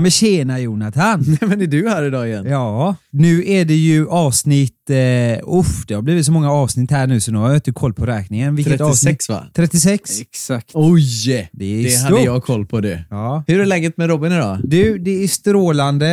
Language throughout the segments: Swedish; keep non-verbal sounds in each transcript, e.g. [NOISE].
Men tjena Jonathan! [LAUGHS] Men är du här idag igen? Ja, nu är det ju avsnitt... Eh, uff, det har blivit så många avsnitt här nu så nu har jag inte koll på räkningen. Vilket 36 avsnitt? va? 36? Exakt. Oj! Det är Det stort. hade jag koll på det. Ja. Hur är läget med Robin idag? Du, det är strålande.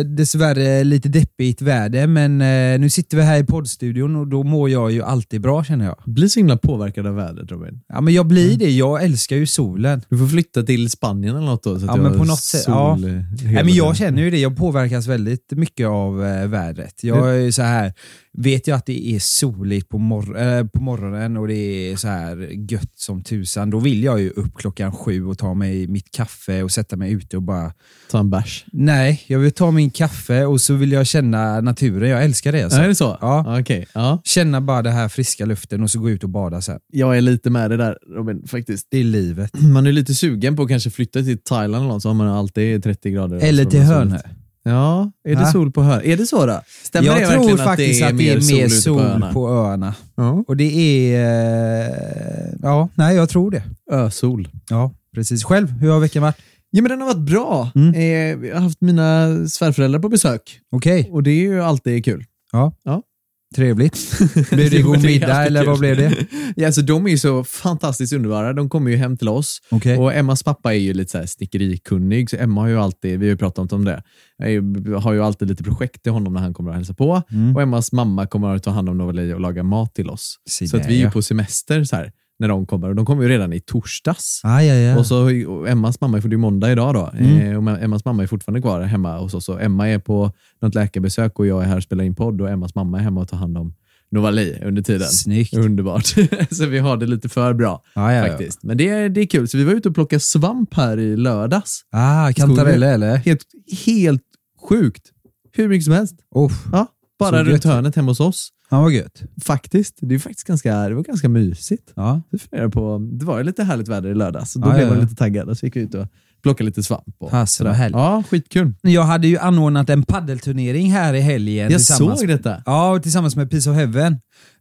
Eh, dessvärre lite deppigt väder, men eh, nu sitter vi här i poddstudion och då mår jag ju alltid bra känner jag. Blir så himla påverkad av vädret Robin. Ja, men jag blir det. Jag älskar ju solen. Du får flytta till Spanien eller något då. Så att Ja, men på något sätt, sol, ja. Nej, men jag känner ju det. Jag påverkas väldigt mycket av eh, vädret. Jag är ju så här, vet jag att det är soligt på, mor- eh, på morgonen och det är så här gött som tusan, då vill jag ju upp klockan sju och ta mig mitt kaffe och sätta mig ute och bara... Ta en bärs. Nej, jag vill ta min kaffe och så vill jag känna naturen. Jag älskar det. Alltså. är det så? Ja. Okej. Ja. Känna bara den här friska luften och så gå ut och bada sen. Jag är lite med det där Robin, faktiskt. Det är livet. Man är lite sugen på att kanske flytta till Thailand eller något, så har man alltid 30 grader. Eller till Hönö. Ja, är det sol på Hönö? Är det så då? Stämmer Jag det tror faktiskt att det är mer ute sol, öarna? på öarna. Ja. Och det är... eh, Ja, nej jag tror det. Ösol. Ja, precis. Själv, hur har veckan varit? Ja men den har varit bra. Mm. Eh, jag har haft mina svärföräldrar på besök Okej. och det är ju alltid kul. Ja. Ja. Trevligt. [LAUGHS] Blev det god middag eller vad blev det? Ja, alltså, de är ju så fantastiskt underbara. De kommer ju hem till oss. Okej. Och Emmas pappa är ju lite så här snickerikunnig, så Emma har ju alltid, vi har ju pratat om det, är- har ju alltid lite projekt till honom när han kommer och hälsar på. Mm. Och Emmas mamma kommer att ta hand om Novali och laga mat till oss. Så att där, vi är ju ja. på semester så här, när de kommer. Och de kommer ju redan i torsdags. Ah, ja, ja. Och så och Emmas mamma, för det är måndag idag då, Mm. eh, och Emmas mamma är fortfarande kvar hemma hos oss. Och Emma är på något läkarbesök och jag är här och spelar in podd och Emmas mamma är hemma och tar hand om Novali under tiden. Snyggt. Underbart. [LAUGHS] så vi har det lite för bra Ah, ja, ja. faktiskt. Men det är, det är kul. Så vi var ute och plockade svamp här i lördags. Ah, kantareller eller? Helt, helt sjukt. Hur mycket som helst. Uff. Ja, bara Så runt gött. hörnet hemma hos oss. Ja, vad gött. Faktiskt. Det är faktiskt ganska, det var ganska mysigt. Ja. Det, funderar på, det var ju lite härligt väder i lördags. Så då Ja, blev man ja. lite taggad och så gick vi ut och plockade lite svamp. Och sådär. vad härligt. Ja, skitkul. Jag hade ju anordnat en paddelturnering här i helgen. Jag såg detta. Ja, tillsammans med Peace of Heaven.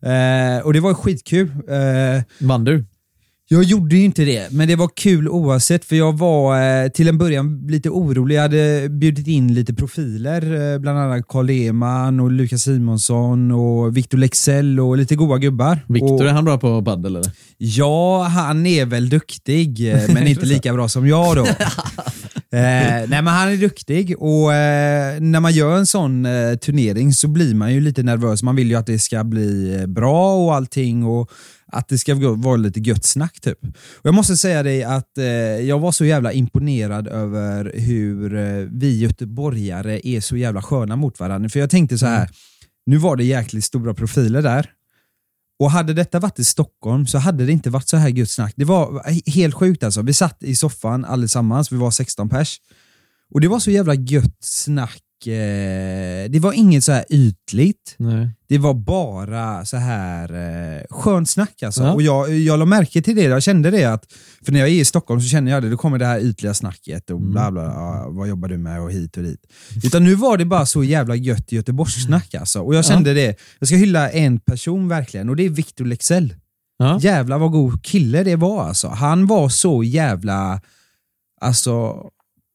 Eh, och det var skitkul. Eh, Vann du? Jag gjorde ju inte det, men det var kul oavsett för jag var eh, till en början lite orolig. Jag hade bjudit in lite profiler, eh, bland annat Carl Lehmann och Lukas Simonsson och Victor Lexell och lite goa gubbar. Viktor, och, är han bra på paddel eller? Ja, han är väl duktig, eh, [LAUGHS] men inte lika bra som jag då. [LAUGHS] eh, nej men han är duktig och eh, när man gör en sån eh, turnering så blir man ju lite nervös. Man vill ju att det ska bli eh, bra och allting och att det ska vara lite gött snack typ. Och jag måste säga dig att eh, jag var så jävla imponerad över hur eh, vi göteborgare är så jävla sköna mot varandra. För jag tänkte så här, nu var det jäkligt stora profiler där. Och hade detta varit i Stockholm så hade det inte varit så här gött snack. Det var helt sjukt alltså. Vi satt i soffan allesammans, vi var 16 pers. Och det var så jävla gött snack eh, Det var inget så här ytligt. Nej. Det var bara så här eh, skönt snack alltså. Ja. Och jag, jag la märke till det, jag kände det att, för när jag är i Stockholm så känner jag det, då kommer det här ytliga snacket och bla bla, ja, vad jobbar du med och hit och dit. Utan nu var det bara så jävla gött Göteborgssnack alltså. Och jag kände det, jag ska hylla en person verkligen och det är Victor Lexell. Ja. Jävlar vad god kille det var alltså. Han var så jävla, alltså,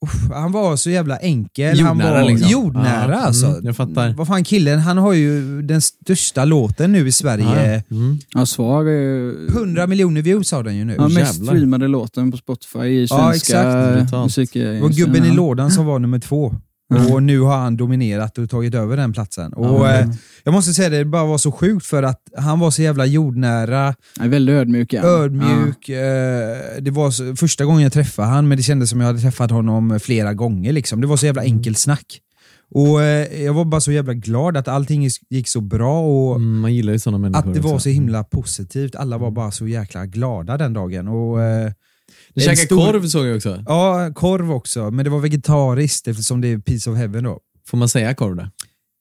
uff, han var så jävla enkel. han Jordnära var liksom. jordnära Ja, alltså. mm, jag fattar. Vad fan killen, han har ju den största låten nu i Sverige. Mm. Ja, Svag är 100 miljoner views har den ju nu. ja, mest jävlar. streamade låten på Spotify i Ja, svenska exakt. Brutalt. musik. Det var gubben i lådan som var nummer två. Mm. Och nu har han dominerat och tagit över den platsen. Och Ja, eh, Jag måste säga det, det bara var så sjukt för att han var så jävla jordnära, Ja, väldigt ödmjuk. Ja. ödmjuk. Eh, det var så, första gången jag träffade han, men det kändes som jag hade träffat honom flera gånger. Liksom. Det var så jävla Mm. enkelt snack. Och eh, Jag var bara så jävla glad att allting gick så bra och Mm, man gillar ju sådana människor. att det var så himla positivt. Alla var bara så jäkla glada den dagen. Och, eh, Du En käkar stor- korv såg jag också. Ja, korv också, men det var vegetariskt eftersom det är piece of heaven då. Får man säga korv då?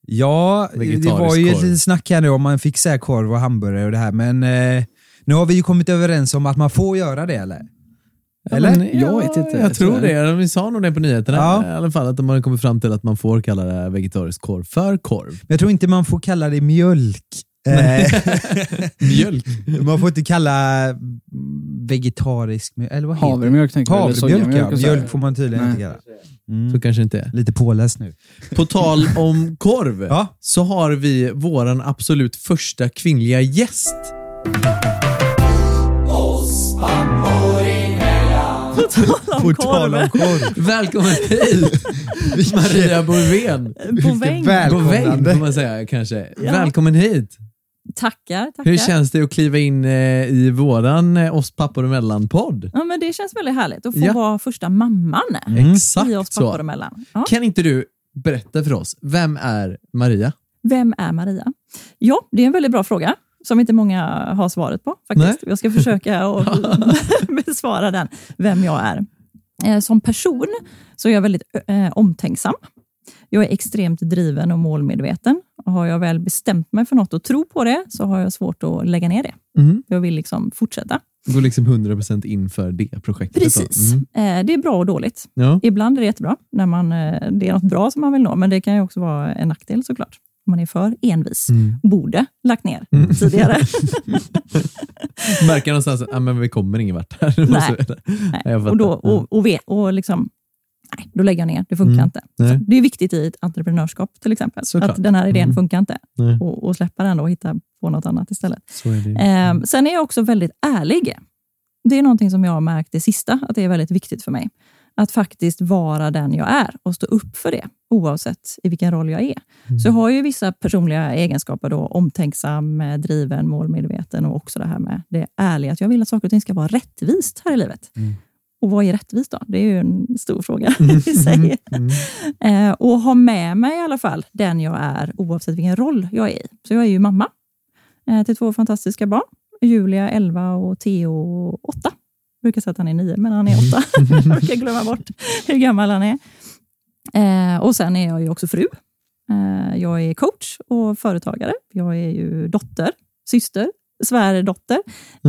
Ja, det var ju korv. litet snack här nu om man fick säga korv och hamburgare och det här, men eh, nu har vi ju kommit överens om att man får göra det eller? Eller? men, Jag vet inte, Jag jag tror tror det. Vi sa nog det på nyheterna Ja. i alla fall. Att de har kommit fram till att man får kalla det vegetarisk korv för korv. Men jag tror inte man får kalla det mjölk. [LAUGHS] Mjölk. man får inte kalla vegetarisk mjölk, eller vad heter det? Havremjölk tänker jag. eller Havremjölk ja, mjölk får man tydligen Nej. inte kalla. Mm. Så kanske inte är. Lite påläst nu. På tal om korv Ja. så har vi våran absolut första kvinnliga gäst. På tal om korv. Välkommen hit [LAUGHS] Maria Bovén. Boväng. Välkomnande. Boväng får man säga kanske. Ja. Välkommen hit. Tackar, tackar. Hur känns det att kliva in eh, i våran eh, Oss pappor emellan-podd? Ja, men det känns väldigt härligt att få Ja. vara första mamman Exakt i oss pappor emellan. Ja. Kan inte du berätta för oss, vem är Maria? Vem är Maria? Ja, det är en väldigt bra fråga som inte många har svaret på. faktiskt. Nej. Jag ska försöka [LAUGHS] [LAUGHS] besvara den, vem jag är. Eh, Som person så är jag väldigt eh, omtänksam. Jag är extremt driven och målmedveten. Och har jag väl bestämt mig för något och tror på det så har jag svårt att lägga ner det. Mm. Jag vill liksom fortsätta. Går liksom 100% in för det projektet. Precis. Mm. Eh, Det är bra och dåligt. Ja. Ibland är det jättebra när man, eh, det är något bra som man vill nå, men det kan ju också vara en nackdel såklart. Om man är för envis. Mm. Borde lagt ner tidigare. [LAUGHS] Märker någonstans att ah, men vi kommer ingen vart här. Nej. [LAUGHS] Nej. Och, då, och, och, vet, och liksom, nej, då lägger jag ner. Det funkar Mm. inte. Så det är viktigt i ett entreprenörskap till exempel. Såklart. Att den här idén Mm. funkar inte. Och, och släppa den och hitta på något annat istället. Är. Eh, sen är jag också väldigt ärlig. Det är någonting som jag har märkt det sista, att det är väldigt viktigt för mig. Att faktiskt vara den jag är och stå upp för det, oavsett i vilken roll jag är. Så jag har ju vissa personliga egenskaper, då, omtänksam, eh, driven, målmedveten och också det här med det ärliga, att jag vill att saker och ting ska vara rättvist här i livet. Och vad är rättvist då? Det är ju en stor fråga [LAUGHS] i sig. Eh, och ha med mig i alla fall den jag är, oavsett vilken roll jag är i. Så jag är ju mamma eh, till två fantastiska barn. Julia 11 och Theo 8. Jag brukar säga att han är 9, men han är 8. [LAUGHS] [LAUGHS] jag brukar glömma bort hur gammal han är. Eh, och sen är jag ju också fru. Eh, jag är coach och företagare. Jag är ju dotter, syster, svärdotter.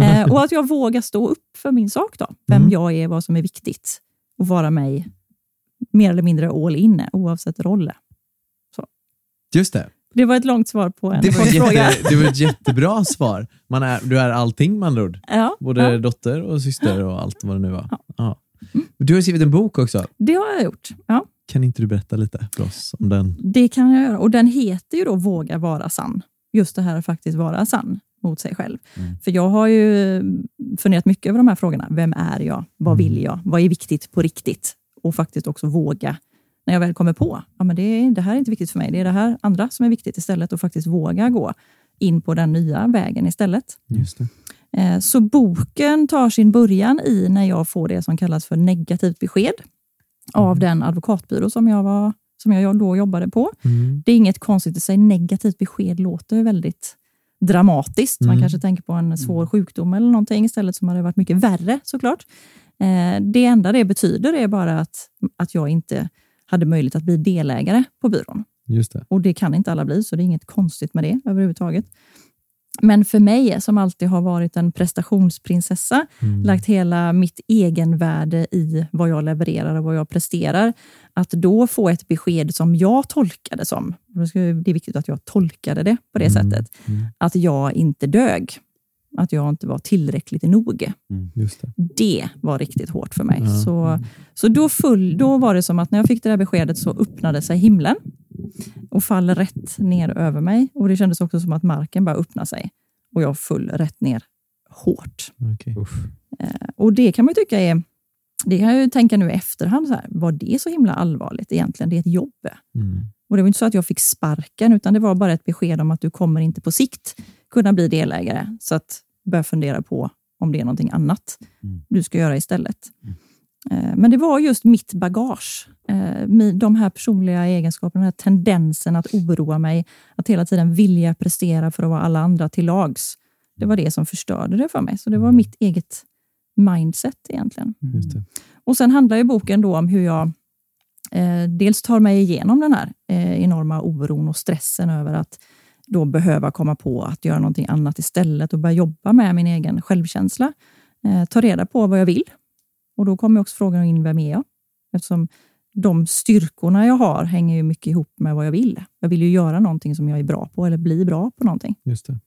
Eh, och att jag vågar stå upp för min sak då. Vem Mm. jag är, vad som är viktigt. Och vara mig mer eller mindre all in, oavsett roll. Just det. Det var ett långt svar på en Det var, ett fråga. jätte, det var ett jättebra svar. Man är, du är allting med andra ord. Ja, Både ja, dotter och syster och allt vad det nu var. Ja. Ja. Du har skrivit en bok också. det har jag gjort. Ja, Kan inte du berätta lite för oss om den? det kan jag göra. Och den heter ju då Våga vara sann. Just det här att faktiskt vara sann mot sig själv. Mm. För jag har ju funderat mycket över de här frågorna. Vem är jag? Vad Mm. vill jag? Vad är viktigt på riktigt? Och faktiskt också våga. När jag väl kommer på ja, men det, är- det här är inte viktigt för mig. Det är det här andra som är viktigt istället. Och faktiskt våga gå in på den nya vägen istället. Just det. Eh, Så boken tar sin början i när jag får det som kallas för negativt besked av den advokatbyrå som jag, var, som jag då jobbade på. Mm. Det är inget konstigt i sig. Negativt besked låter väldigt dramatiskt. Man Mm. kanske tänker på en svår sjukdom eller någonting istället som hade varit mycket värre såklart. Eh, Det enda det betyder är bara att, att jag inte hade möjlighet att bli delägare på byrån. Just det. Och det kan inte alla bli, så det är inget konstigt med det överhuvudtaget. Men för mig, som alltid har varit en prestationsprinsessa, Mm. lagt hela mitt egenvärde i vad jag levererar och vad jag presterar, att då få ett besked som jag tolkade som, det är viktigt att jag tolkade det på det Mm. sättet, Mm. att jag inte dög. Att jag inte var tillräckligt nog. Just det. Det var riktigt hårt för mig. Ja. Så, så då, full, då var det som att när jag fick det där beskedet så öppnade sig himlen och faller rätt ner över mig. Och Det kändes också som att marken bara öppnade sig och jag föll rätt ner hårt. Okej. Eh, Och Det kan man ju tycka är, det kan jag ju tänka nu i efterhand, så här, var det så himla allvarligt egentligen? Det är ett jobb. Mm. Och Det var inte så att jag fick sparken, utan det var bara ett besked om att du kommer inte på sikt kunna bli delägare. Så att börja fundera på om det är någonting annat du ska göra istället. Eh, Men det var just mitt bagage. eh, De här personliga egenskaperna, den här tendensen att oroa mig, att hela tiden vilja prestera för att vara alla andra till lags. Det var det som förstörde det för mig. Så det var mitt eget mindset egentligen. Och Sen handlar ju boken då om hur jag eh, dels tar mig igenom den här enorma oron och stressen över att då behöva komma på att göra någonting annat istället och börja jobba med min egen självkänsla. Eh, ta reda på vad jag vill. Och Då kommer också frågan in, vem är jag? Eftersom de styrkorna jag har hänger ju mycket ihop med vad jag vill. Jag vill ju göra någonting som jag är bra på eller bli bra på någonting. Just det.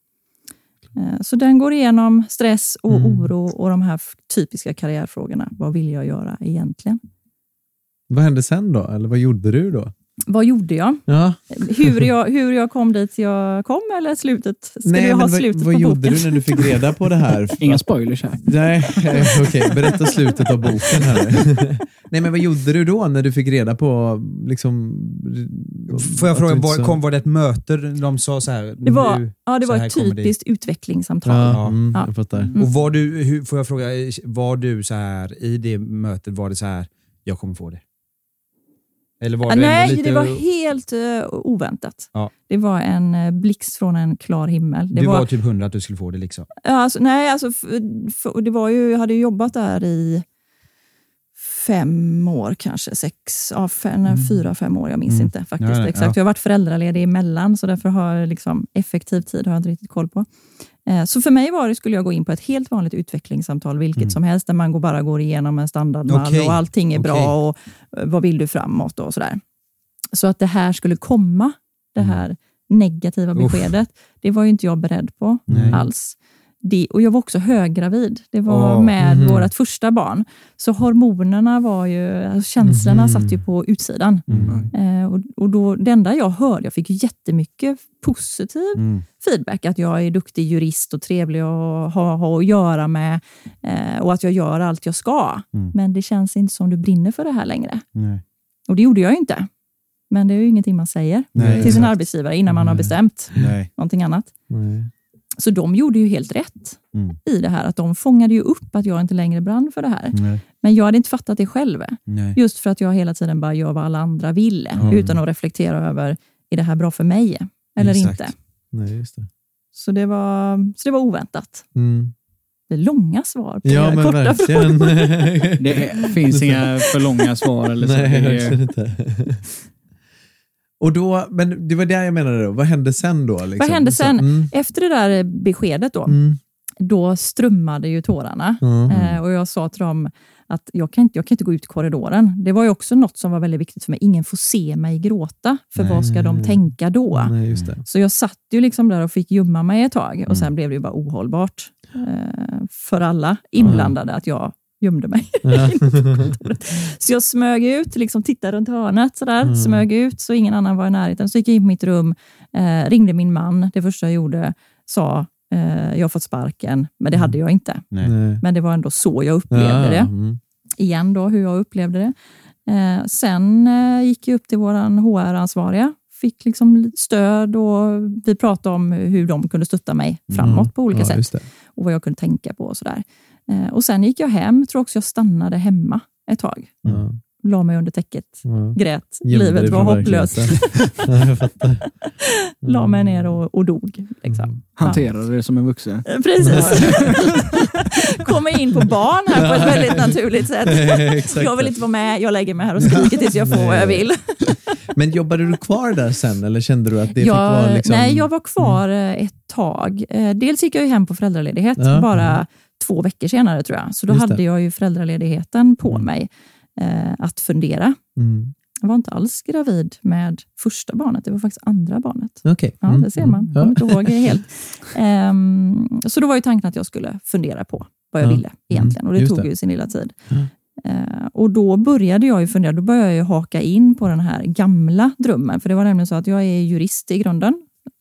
Eh, Så den går igenom stress och Mm. oro och de här typiska karriärfrågorna. Vad vill jag göra egentligen? Vad hände sen då? Eller vad gjorde du då? Vad gjorde jag? Ja. Hur jag, hur jag kom dit jag kom eller slutet? Ska du ha vad, slutet vad på gjorde boken? du när du fick reda på det här? [LAUGHS] Inga spoilers här. Nej, eh, okej. Berätta slutet av boken här. [LAUGHS] Nej, men vad gjorde du då när du fick reda på... Liksom, Får jag fråga, var, kom, var det ett möte de sa så här? Det var, nu, ja, det var ett typiskt utvecklingssamtal. Ja, mm, Ja. jag fattar. Mm. Och var du, hur, får jag fråga, var du så här i det mötet, var det så här, jag kommer få det? Eller var Ah, det Nej, lite... det var helt uh, oväntat. Ja. Det var en uh, blixt från en klar himmel. Det du var, var, typ hundra att du skulle få det liksom? alltså, nej, alltså, det var ju, jag hade jobbat där i fem år kanske, sex, ja, fem, nej, fyra, fem år. Jag minns Mm. inte faktiskt Ja, ja, exakt. ja. Jag har varit föräldraledig emellan, så därför har jag liksom, effektiv tid har jag inte riktigt koll på. Eh, Så för mig var det, skulle jag gå in på ett helt vanligt utvecklingssamtal, vilket Mm. som helst, där man bara går igenom en standardmall Okej. och allting är Okej. bra och eh, vad vill du framåt och sådär. Så att det här skulle komma, det här negativa Mm. Uff. beskedet, det var ju inte jag beredd på Nej. alls. Det, och jag var också höggravid. Det var Åh, med mhm. vårt första barn. Så hormonerna var ju, alltså känslorna Mhm. satt ju på utsidan. Mm. Eh, och, och då, det enda jag hörde, jag fick jättemycket positiv Mm. feedback, att jag är duktig jurist och trevlig att ha, ha att göra med eh, och att jag gör allt jag ska. Mm. Men det känns inte som du brinner för det här längre. Nej. Och det gjorde jag ju inte. Men det är ju ingenting man säger Nej, till sin exakt. arbetsgivare innan man har bestämt Nej. någonting annat. Nej. Så de gjorde ju helt rätt Mm. i det här. Att de fångade ju upp att jag inte längre brann för det här. Nej. Men jag hade inte fattat det själv. Nej. Just för att jag hela tiden bara gör vad alla andra vill. Mm. Utan att reflektera över, är det här bra för mig eller Exakt. inte? Nej, just det. Så det, var, så det var oväntat. Mm. Det är långa svar på Ja, men korta verkligen. frågor. [LAUGHS] [LAUGHS] Det finns inga för långa svar eller så. Nej, det verkligen inte. Och då, men det var det jag menade då. Vad hände sen då? Liksom? Vad hände sen? Så, mm, Efter det där beskedet då, mm, då strömmade ju tårarna. mm. Eh, och Jag sa till dem att jag kan, inte, jag kan inte gå ut i korridoren. Det var ju också något som var väldigt viktigt för mig. Ingen får se mig gråta, för vad ska de tänka då? Nej, just det. Så jag satt ju liksom där och fick gömma mig ett tag Mm. och sen blev det ju bara ohållbart eh, för alla inblandade att jag gömde mig. [LAUGHS] [LAUGHS] Ja. Så jag smög ut, liksom tittade runt hörnet, sådär, Mm. smög ut så ingen annan var i närheten. Så gick jag in på mitt rum, eh, ringde min man, det första jag gjorde, sa eh, jag har fått sparken, men det Mm. hade jag inte. Nej. Men det var ändå så jag upplevde Ja, det. mm. Igen då, hur jag upplevde det. Eh, sen eh, gick jag upp till vår HR-ansvariga, fick liksom stöd och vi pratade om hur de kunde stötta mig framåt på olika Mm. Ja, sätt och vad jag kunde tänka på och sådär. Eh, och sen gick jag hem, tror också jag stannade hemma ett tag. Ja, La mig under täcket, ja. grät, dig livet var hopplöst. [LAUGHS] jag fattar. La mig ner och, och dog. Liksom. hanterade det som en vuxen. Eh, Precis. [LAUGHS] Kommer in på barn här på ett väldigt naturligt sätt. [LAUGHS] Jag vill inte vara med, jag lägger mig här och skriker tills jag får vad jag vill. Men jobbade du kvar där sen eller kände du att det fick jag, vara liksom... Nej, jag var kvar eh, ett tag. Dels gick jag hem på föräldraledighet, Ja. bara två veckor senare tror jag. Så då hade jag ju föräldraledigheten på Mm. mig eh, att fundera. Mm. Jag var inte alls gravid med första barnet, det var faktiskt andra barnet. Okej. Ja, Mm, det ser man. mm. Jag kommer inte ihåg helt. [LAUGHS] Ehm, så då var ju tanken att jag skulle fundera på vad jag Ja. ville egentligen och det Just tog det. ju sin lilla tid. Mm. Eh, och då började jag ju fundera, då började jag ju haka in på den här gamla drömmen. För det var nämligen så att jag är jurist i grunden,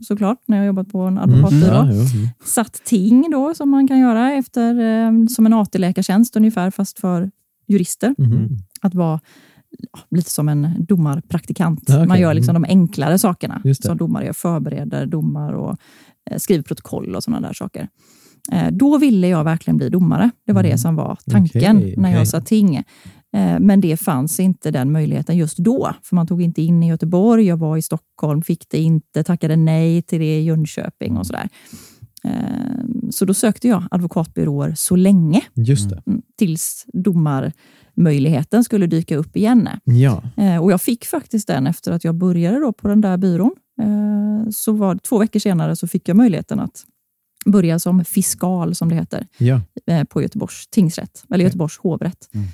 såklart, när jag jobbat på en Mm. advokatbyrå. Ja, jo, mm. Satt ting då, som man kan göra efter, eh, som en AT-läkartjänst ungefär, fast för jurister. Mhm. Att vara ja, lite som en domarpraktikant. Ja, okej. Man gör liksom Mm. de enklare sakerna som domare gör. Förbereder domar och eh, skriver protokoll och sådana där saker. Eh, då ville jag verkligen bli domare. Det var det som var tanken Okej, när jag sa ting. Eh, men det fanns inte den möjligheten just då, för man tog inte in i Göteborg. Jag var i Stockholm, fick det inte, tackade nej till det i Jönköping och sådär. Eh, Så då sökte jag advokatbyråer så länge, Just det. mm, tills domarmöjligheten skulle dyka upp igen. Ja. Eh, Och jag fick faktiskt den efter att jag började då på den där byrån. Så var två veckor senare så fick jag möjligheten att börja som fiskal, som det heter, ja. på Göteborgs tingsrätt, eller Göteborgs hovrätt. Mm.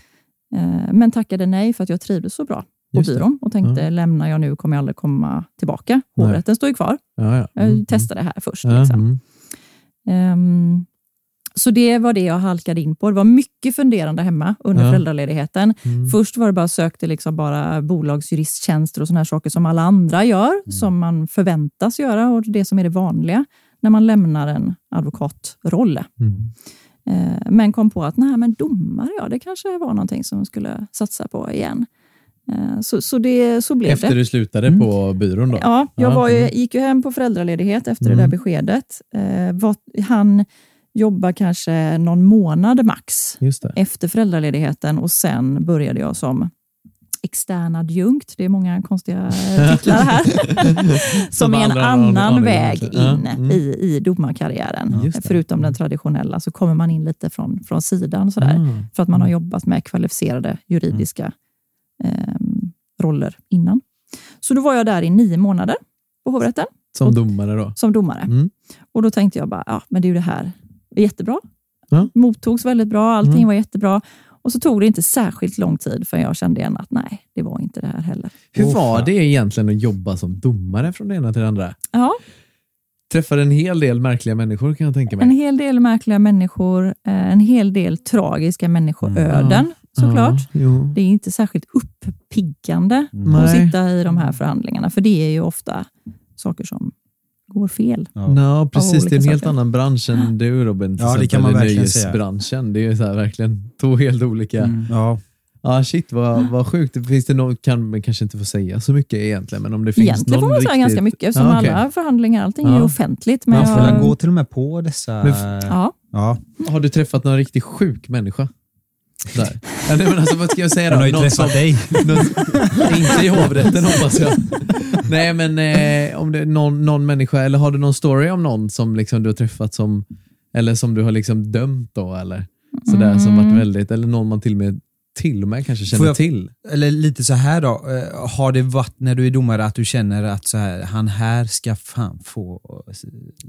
Eh, Men tackade nej för att jag trivdes så bra på Just byrån och tänkte, Ja. lämnar jag nu kommer jag aldrig komma tillbaka. Hovrätten står ju kvar. ja, ja. Jag Mm. testade här först. Liksom. mm. Ehm, så det var det jag halkade in på. Det var mycket funderande hemma under Ja. föräldraledigheten. Mm. Först var det bara sökte liksom bara bolagsjuristtjänster och såna här saker som alla andra gör, som man förväntas göra och det som är det vanliga när man lämnar en advokatroll. Mm. Eh, Men kom på att nej, men domare, ja, det kanske var någonting som skulle satsa på igen. Eh, Så, så, det, så blev Efter det. du slutade Mm. på byrån då? Ja, jag Ja, var ju, mm. gick ju hem på föräldraledighet efter det Mm. där beskedet. Eh, var, han jobbar kanske någon månad max Just det. efter föräldraledigheten och sen började jag som extern adjunkt. Det är många konstiga titlar här. [LAUGHS] som är en annan väg in mm. i, i domarkarriären. Förutom den traditionella så kommer man in lite från, från sidan sådär, Ah. för att man har jobbat med kvalificerade juridiska ehm, roller innan. Så då var jag där i nio månader på hovrätten Som domare då? som domare. Mm. Och då tänkte jag bara, ja, men det är ju det här. Det är jättebra. Ja. Mottogs väldigt bra, allting Mm. var jättebra. Och så tog det inte särskilt lång tid förrän jag kände igen att nej, det var inte det här heller. Hur var det egentligen att jobba som domare från det ena till det andra? Ja, Träffade en hel del märkliga människor kan jag tänka mig. en hel del märkliga människor, eh, en hel del tragiska människoöden såklart. Ja. Det är inte särskilt uppiggande Nej. att sitta i de här förhandlingarna, för det är ju ofta saker som går fel. Ja. No, precis, det är en helt saker. annan bransch än du Robin. Ja, det kan man verkligen säga. Det är ju så här, verkligen två helt olika. Mm. Ja. Ja, shit vad, vad sjukt. Finns det något, kan man kanske inte få säga så mycket egentligen, men om det finns Egentligen någon får man säga riktigt... ganska mycket eftersom Ja, okej. alla förhandlingar, allting är ju Ja. offentligt. Men Man får jag, gå till och med på dessa... Men ja, Ja. Har du träffat någon riktigt sjuk människa? Där. Ja, nej, men alltså, vad ska jag säga då? Han har ju Någon träffat som- dig. någon, inte i hovrätten hoppas jag. Nej, men eh, om det är någon, någon människa, eller har du någon story om någon som liksom, du har träffat som, eller som du har liksom dömt då, eller sådär, som Mm. varit väldigt, eller någon man till och med, till och med kanske känner jag- till? Eller lite så här då. eh, Har det varit när du är domare att du känner att så här, han här ska fan få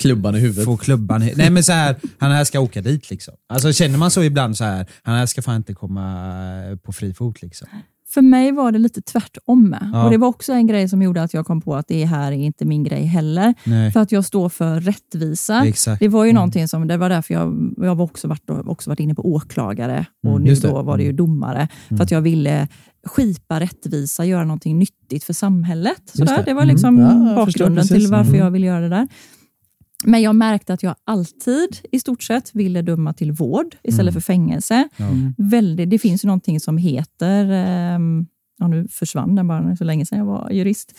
Klubban i huvudet. Få klubban i- Nej men så här, han här ska åka dit liksom. Alltså känner man så ibland så här, han här ska fan inte komma på fri fot liksom. För mig var det lite tvärtom. Ja. Och Det var också en grej som gjorde att jag kom på att det här är inte min grej heller. Nej, För att jag står för rättvisa. exakt. Det var ju Mm. någonting som, det var därför jag, jag var också varit, också varit inne på åklagare och Mm, nu just det. då var det ju domare. För att jag ville skipa rättvisa, göra någonting nyttigt för samhället. Sådär. det. Det. var Mm. liksom Ja, jag förstår bakgrunden till varför Mm. jag ville göra det där. Men jag märkte att jag alltid i stort sett ville döma till vård istället Mm. för fängelse. Ja. Väldigt, det finns ju någonting som heter, ehm, ja, nu försvann den bara så länge sedan jag var jurist,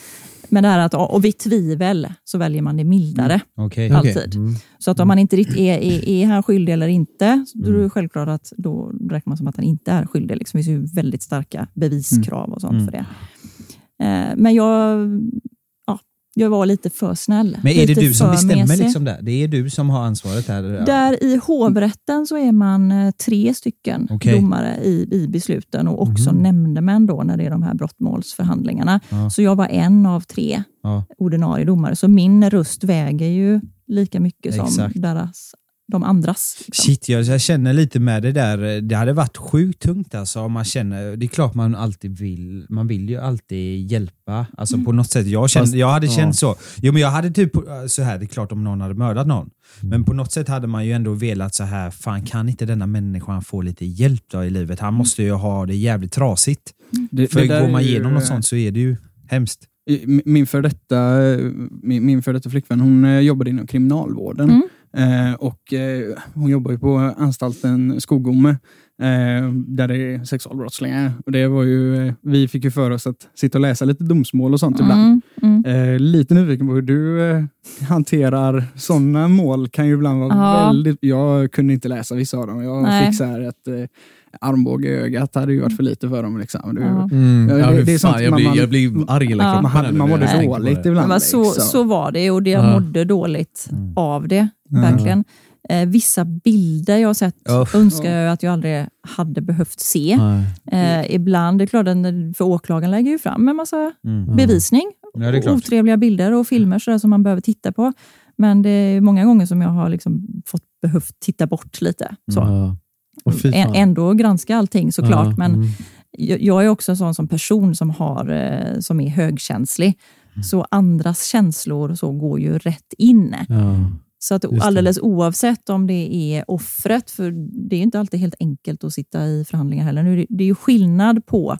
men det här att och vid tvivel så väljer man det mildare. Ja. Okej. alltid. Mm. Så att om man inte riktigt är, är, är han skyldig eller inte, så då är det självklart att då räknar man som att han inte är skyldig. Liksom. Det finns ju väldigt starka beviskrav och sånt Mm. för det. Eh, men jag, ja, jag var lite för snäll. Men är det du som bestämmer liksom där? Det är du som har ansvaret där? Där i hovrätten så är man eh, tre stycken Okej. domare i, i besluten och också Mhm. nämndemän då när det är de här brottmålsförhandlingarna. Ja. Så jag var en av tre Ja. ordinarie domare, så min röst väger ju lika mycket som Exakt. deras, de andras. liksom. Shit, jag, jag känner lite med det där. Det hade varit sjukt tungt alltså om man känner, det är klart man alltid vill, man vill ju alltid hjälpa. Alltså på något sätt. Jag, kände, Fast- jag hade ja. känt så. Jo men jag hade typ så här, det är klart om någon hade mördat någon. Men på något sätt hade man ju ändå velat så här, fan kan inte denna människan få lite hjälp då i livet? Han måste ju ha det jävligt trasigt. Det, För det går man är ju- igenom något sånt så är det ju hemskt. Min- Min för detta, min, min för detta flickvän hon eh, jobbade inom kriminalvården. Mm. Eh, och eh, Hon jobbar ju på anstalten Skogome eh, där det är sexualbrottslingar. Och det var ju, vi fick ju för oss att sitta och läsa lite domsmål och sånt ibland. Mm, mm. Lite nyfiken på hur du hanterar sådana mål. kan ju ibland vara Ja. väldigt... Jag kunde inte läsa vissa av dem. Jag Nej. fick så här att armbåge i ögat hade ju varit för lite för dem. Liksom. Ja. Mm. Ja, det- det är fan, sånt jag, man- blir, man- jag blir arg hela Ja. man, hade, man mådde på dåligt ibland. Men så, liksom. så var det och det, jag Ja. mådde dåligt av det. verkligen. Eh, vissa bilder jag har sett Uff. önskar jag att jag aldrig hade behövt se. Nej. Eh, ibland, det är klart, för åklagaren lägger ju fram en massa Mm. bevisning. Ja, det är klart. Otrevliga bilder och filmer sådär som man behöver titta på. Men det är många gånger som jag har liksom fått behövt titta bort lite. Så. Ja. Fan. Ändå granska allting såklart, Ja, men mm. jag, är också en sån som person som, har, eh, som är högkänslig. Mm. Så andras känslor så går ju rätt in. Ja. Så att alldeles oavsett om det är offret, för det är inte alltid helt enkelt att sitta i förhandlingar heller. Nu det är ju skillnad på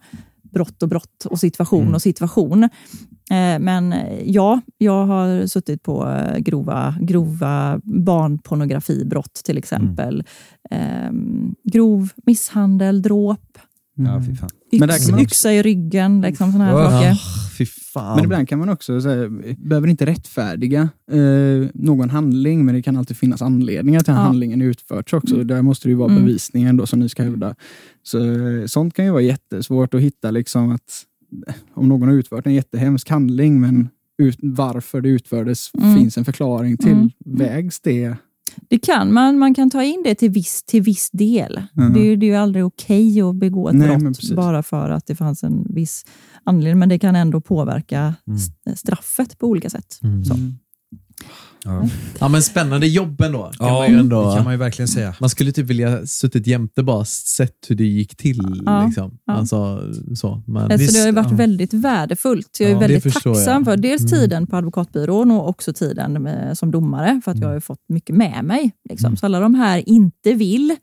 brott och brott och situation Mm. och situation. Eh, Men eh, ja, jag har suttit på eh, grova, grova barnpornografibrott till exempel. Eh, grov misshandel, dråp, Ja, fy fan. Men där yx, kan man också- yxa i ryggen, liksom såna här saker. Ah, fy fan. Men ibland kan man också, så här, behöver inte rättfärdiga eh, någon handling, men det kan alltid finnas anledningar till att Ja. handlingen utförts också. Där måste det ju vara Mm. bevisningen då som ni ska hävda. Så, eh, sånt kan ju vara jättesvårt att hitta, liksom att eh, om någon har utfört en jättehemsk handling, men ut, varför det utfördes Mm. finns en förklaring till. Mm. Vägs det? Det kan man, man kan ta in det till viss, till viss del. Mm. Det, är- det är ju aldrig okej att begå ett Nej, brott bara för att det fanns en viss anledning, men det kan ändå påverka st- straffet på olika sätt. Mm. Ja. Ja, men spännande jobb ändå. Kan Ja, man, ju ändå det kan man ju verkligen säga. man skulle typ vilja suttit jämte bara sett hur det gick till. Ja, Liksom. ja. Alltså, så. Men, Eh, Så Visst, det har ju varit ja. väldigt värdefullt. Jag är väldigt tacksam jag. för dels Mm. tiden på advokatbyrån och också tiden med, som domare, för att jag har ju fått mycket med mig. Liksom. Mm. Så alla de här inte vill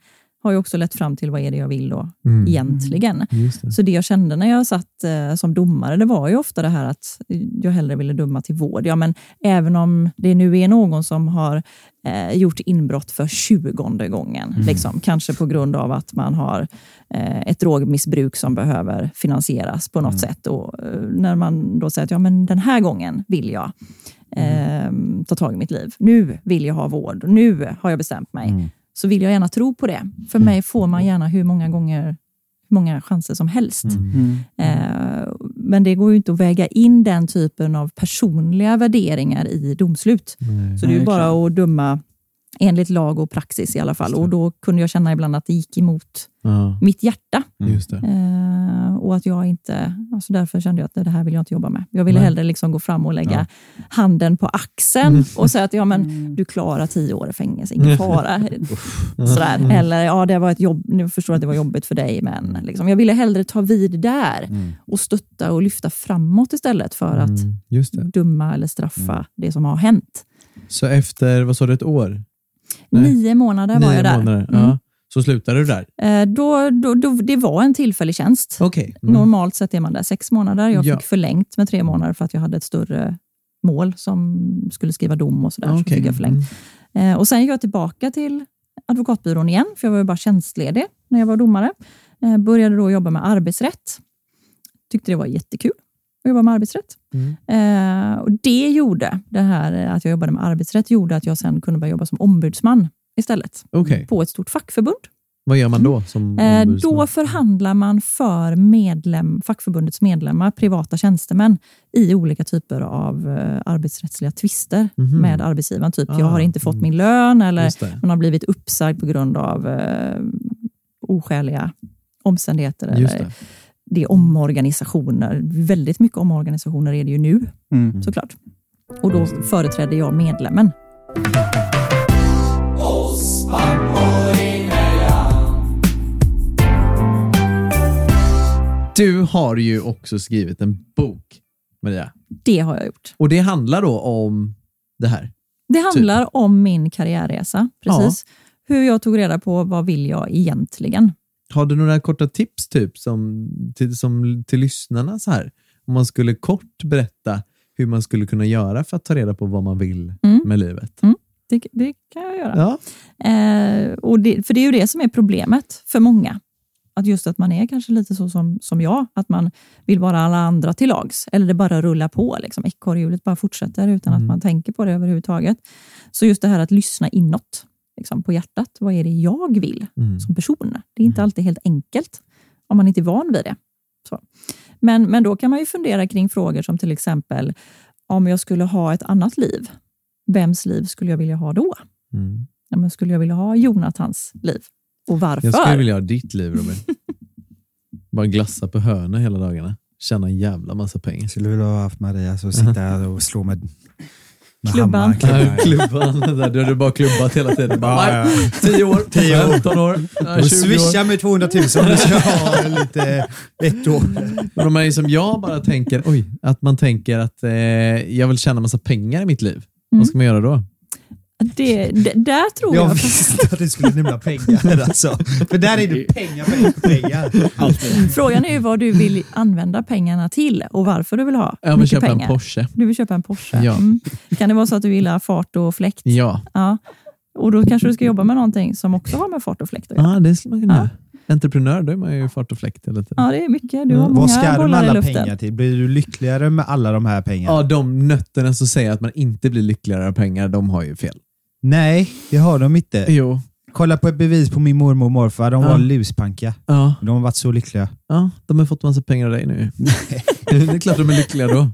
har ju också lett fram till vad är det jag vill då Mm. egentligen. Just det. Så det jag kände när jag satt eh, som domare, det var ju ofta det här att jag hellre ville döma till vård. Ja, men även om det nu är någon som har eh, gjort inbrott för tjugonde gången, liksom, kanske på grund av att man har eh, ett drogmissbruk som behöver finansieras på något sätt. Och, eh, när man då säger att ja, men den här gången vill jag eh, ta tag i mitt liv. Nu vill jag ha vård. Nu har jag bestämt mig. Så vill jag gärna tro på det. För mig får man gärna hur många gånger hur många chanser som helst. Mm. Eh, men det går ju inte att väga in den typen av personliga värderingar i domslut. Nej. Så det är ju bara att döma enligt lag och praxis i alla fall. Och då kunde jag känna ibland att det gick emot Ja, mitt hjärta. just det. Eh, och att jag inte, alltså därför kände jag att det här vill jag inte jobba med. Jag ville Nej. hellre liksom gå fram och lägga handen på axeln Mm. och säga att ja, men, du klarar tio år i fängelse, ingen fara. [LAUGHS] Sådär. Mm. Eller ja, det var ett jobb, nu förstår jag att det var jobbigt för dig, men liksom, jag ville hellre ta vid där och stötta och lyfta framåt istället för att Mm, just det. döma eller straffa det som har hänt. Så efter, vad sa du, ett år? Nej. Nio månader var Nio jag där. månader. Mm. Ja. Så slutade du där? Eh, Då, då, då, det var en tillfällig tjänst. Okej. Mm. Normalt sett är man där sex månader. Jag Ja. fick förlängt med tre månader för att jag hade ett större mål som skulle skriva dom och sådär. Så Okej. fick jag förlängt. Eh, Och sen gick jag tillbaka till advokatbyrån igen, för jag var ju bara tjänstledig när jag var domare. Eh, Började då jobba med arbetsrätt. Tyckte det var jättekul att jobba med arbetsrätt. Mm. Eh, och det gjorde, det här eh, att jag jobbade med arbetsrätt, gjorde att jag sen kunde börja jobba som ombudsman istället. Okej. På ett stort fackförbund. Vad gör man då som Eh? Då förhandlar man för medlem, fackförbundets medlemmar, privata tjänstemän, i olika typer av eh, arbetsrättsliga tvister Mhm. med arbetsgivaren. Typ, jag Ah, har inte fått mm. min lön eller man har blivit uppsagd på grund av eh, oskäliga omständigheter. Eller det. är omorganisationer. Väldigt mycket omorganisationer är det ju nu Mm. såklart. Och då företrädde jag medlemmen. Du har ju också skrivit en bok, Maria. Det har jag gjort. Och det handlar då om det här. Det handlar om min karriärresa, precis. Hur jag tog reda på vad vill jag egentligen. Har du några korta tips typ som till, som, till lyssnarna så här? Om man skulle kort berätta hur man skulle kunna göra för att ta reda på vad man vill Mm. med livet. Det, det kan jag göra. Ja. Eh, och det, för det är ju det som är problemet för många. Att just att man är kanske lite så som, som jag, att man vill vara alla andra till lags. Eller det bara rullar på. Liksom. Ekorrhjulet bara fortsätter utan Mm. att man tänker på det överhuvudtaget. Så just det här att lyssna inåt, liksom, på hjärtat. Vad är det jag vill Mm. som person? Det är inte alltid helt enkelt om man inte är van vid det. Så. Men, men då kan man ju fundera kring frågor som till exempel, om jag skulle ha ett annat liv, vems liv skulle jag vilja ha då? Mm. Ja, men skulle jag vilja ha Jonathans liv? Och varför? Jag skulle vilja ha ditt liv Robin. [LAUGHS] Bara glassa på hörna hela dagarna. Tjäna en jävla massa pengar. Skulle vilja ha haft Maria så sitta och slå med, Klubban. Ja, klubban. Där, Du hade bara klubbat hela tiden. Bara, Ja, nej, 10 år, 10 år. 15 år, ja, Och 20 år. swisha med 200 000 om du ska ha lite ett år. Och de är som jag bara tänker, oj, att man tänker att eh, jag vill tjäna massa pengar i mitt liv. Vad ska man göra då? Det, det, där tror Jag jag... visste att du skulle nämna pengar alltså. För där är det pengar, pengar, pengar. Frågan är ju vad du vill använda pengarna till och varför du vill ha Jag vill köpa pengar. en Porsche. Du vill köpa en Porsche. Ja. Mm. Kan det vara så att du gillar fart och fläkt? Ja, Ja. Och då kanske du ska jobba med någonting som också har med fart och fläkt att göra. ah, det skulle man kunna Ja. göra. Entreprenör, då är man ju fart och fläkt hela tiden. Ja, det är mycket. Du har Vad många ska du med alla pengar till? Blir du lyckligare med alla de här pengarna? Ja, de nötterna som säger att man inte blir lyckligare av pengar, de har ju fel. Nej, det har de inte. Jo. Kolla på ett bevis på min mormor och morfar. De Ja. var luspanka. Ja, De har varit så lyckliga. ja, de har fått massa pengar av dig nu. [LAUGHS] det är klart de är lyckliga då.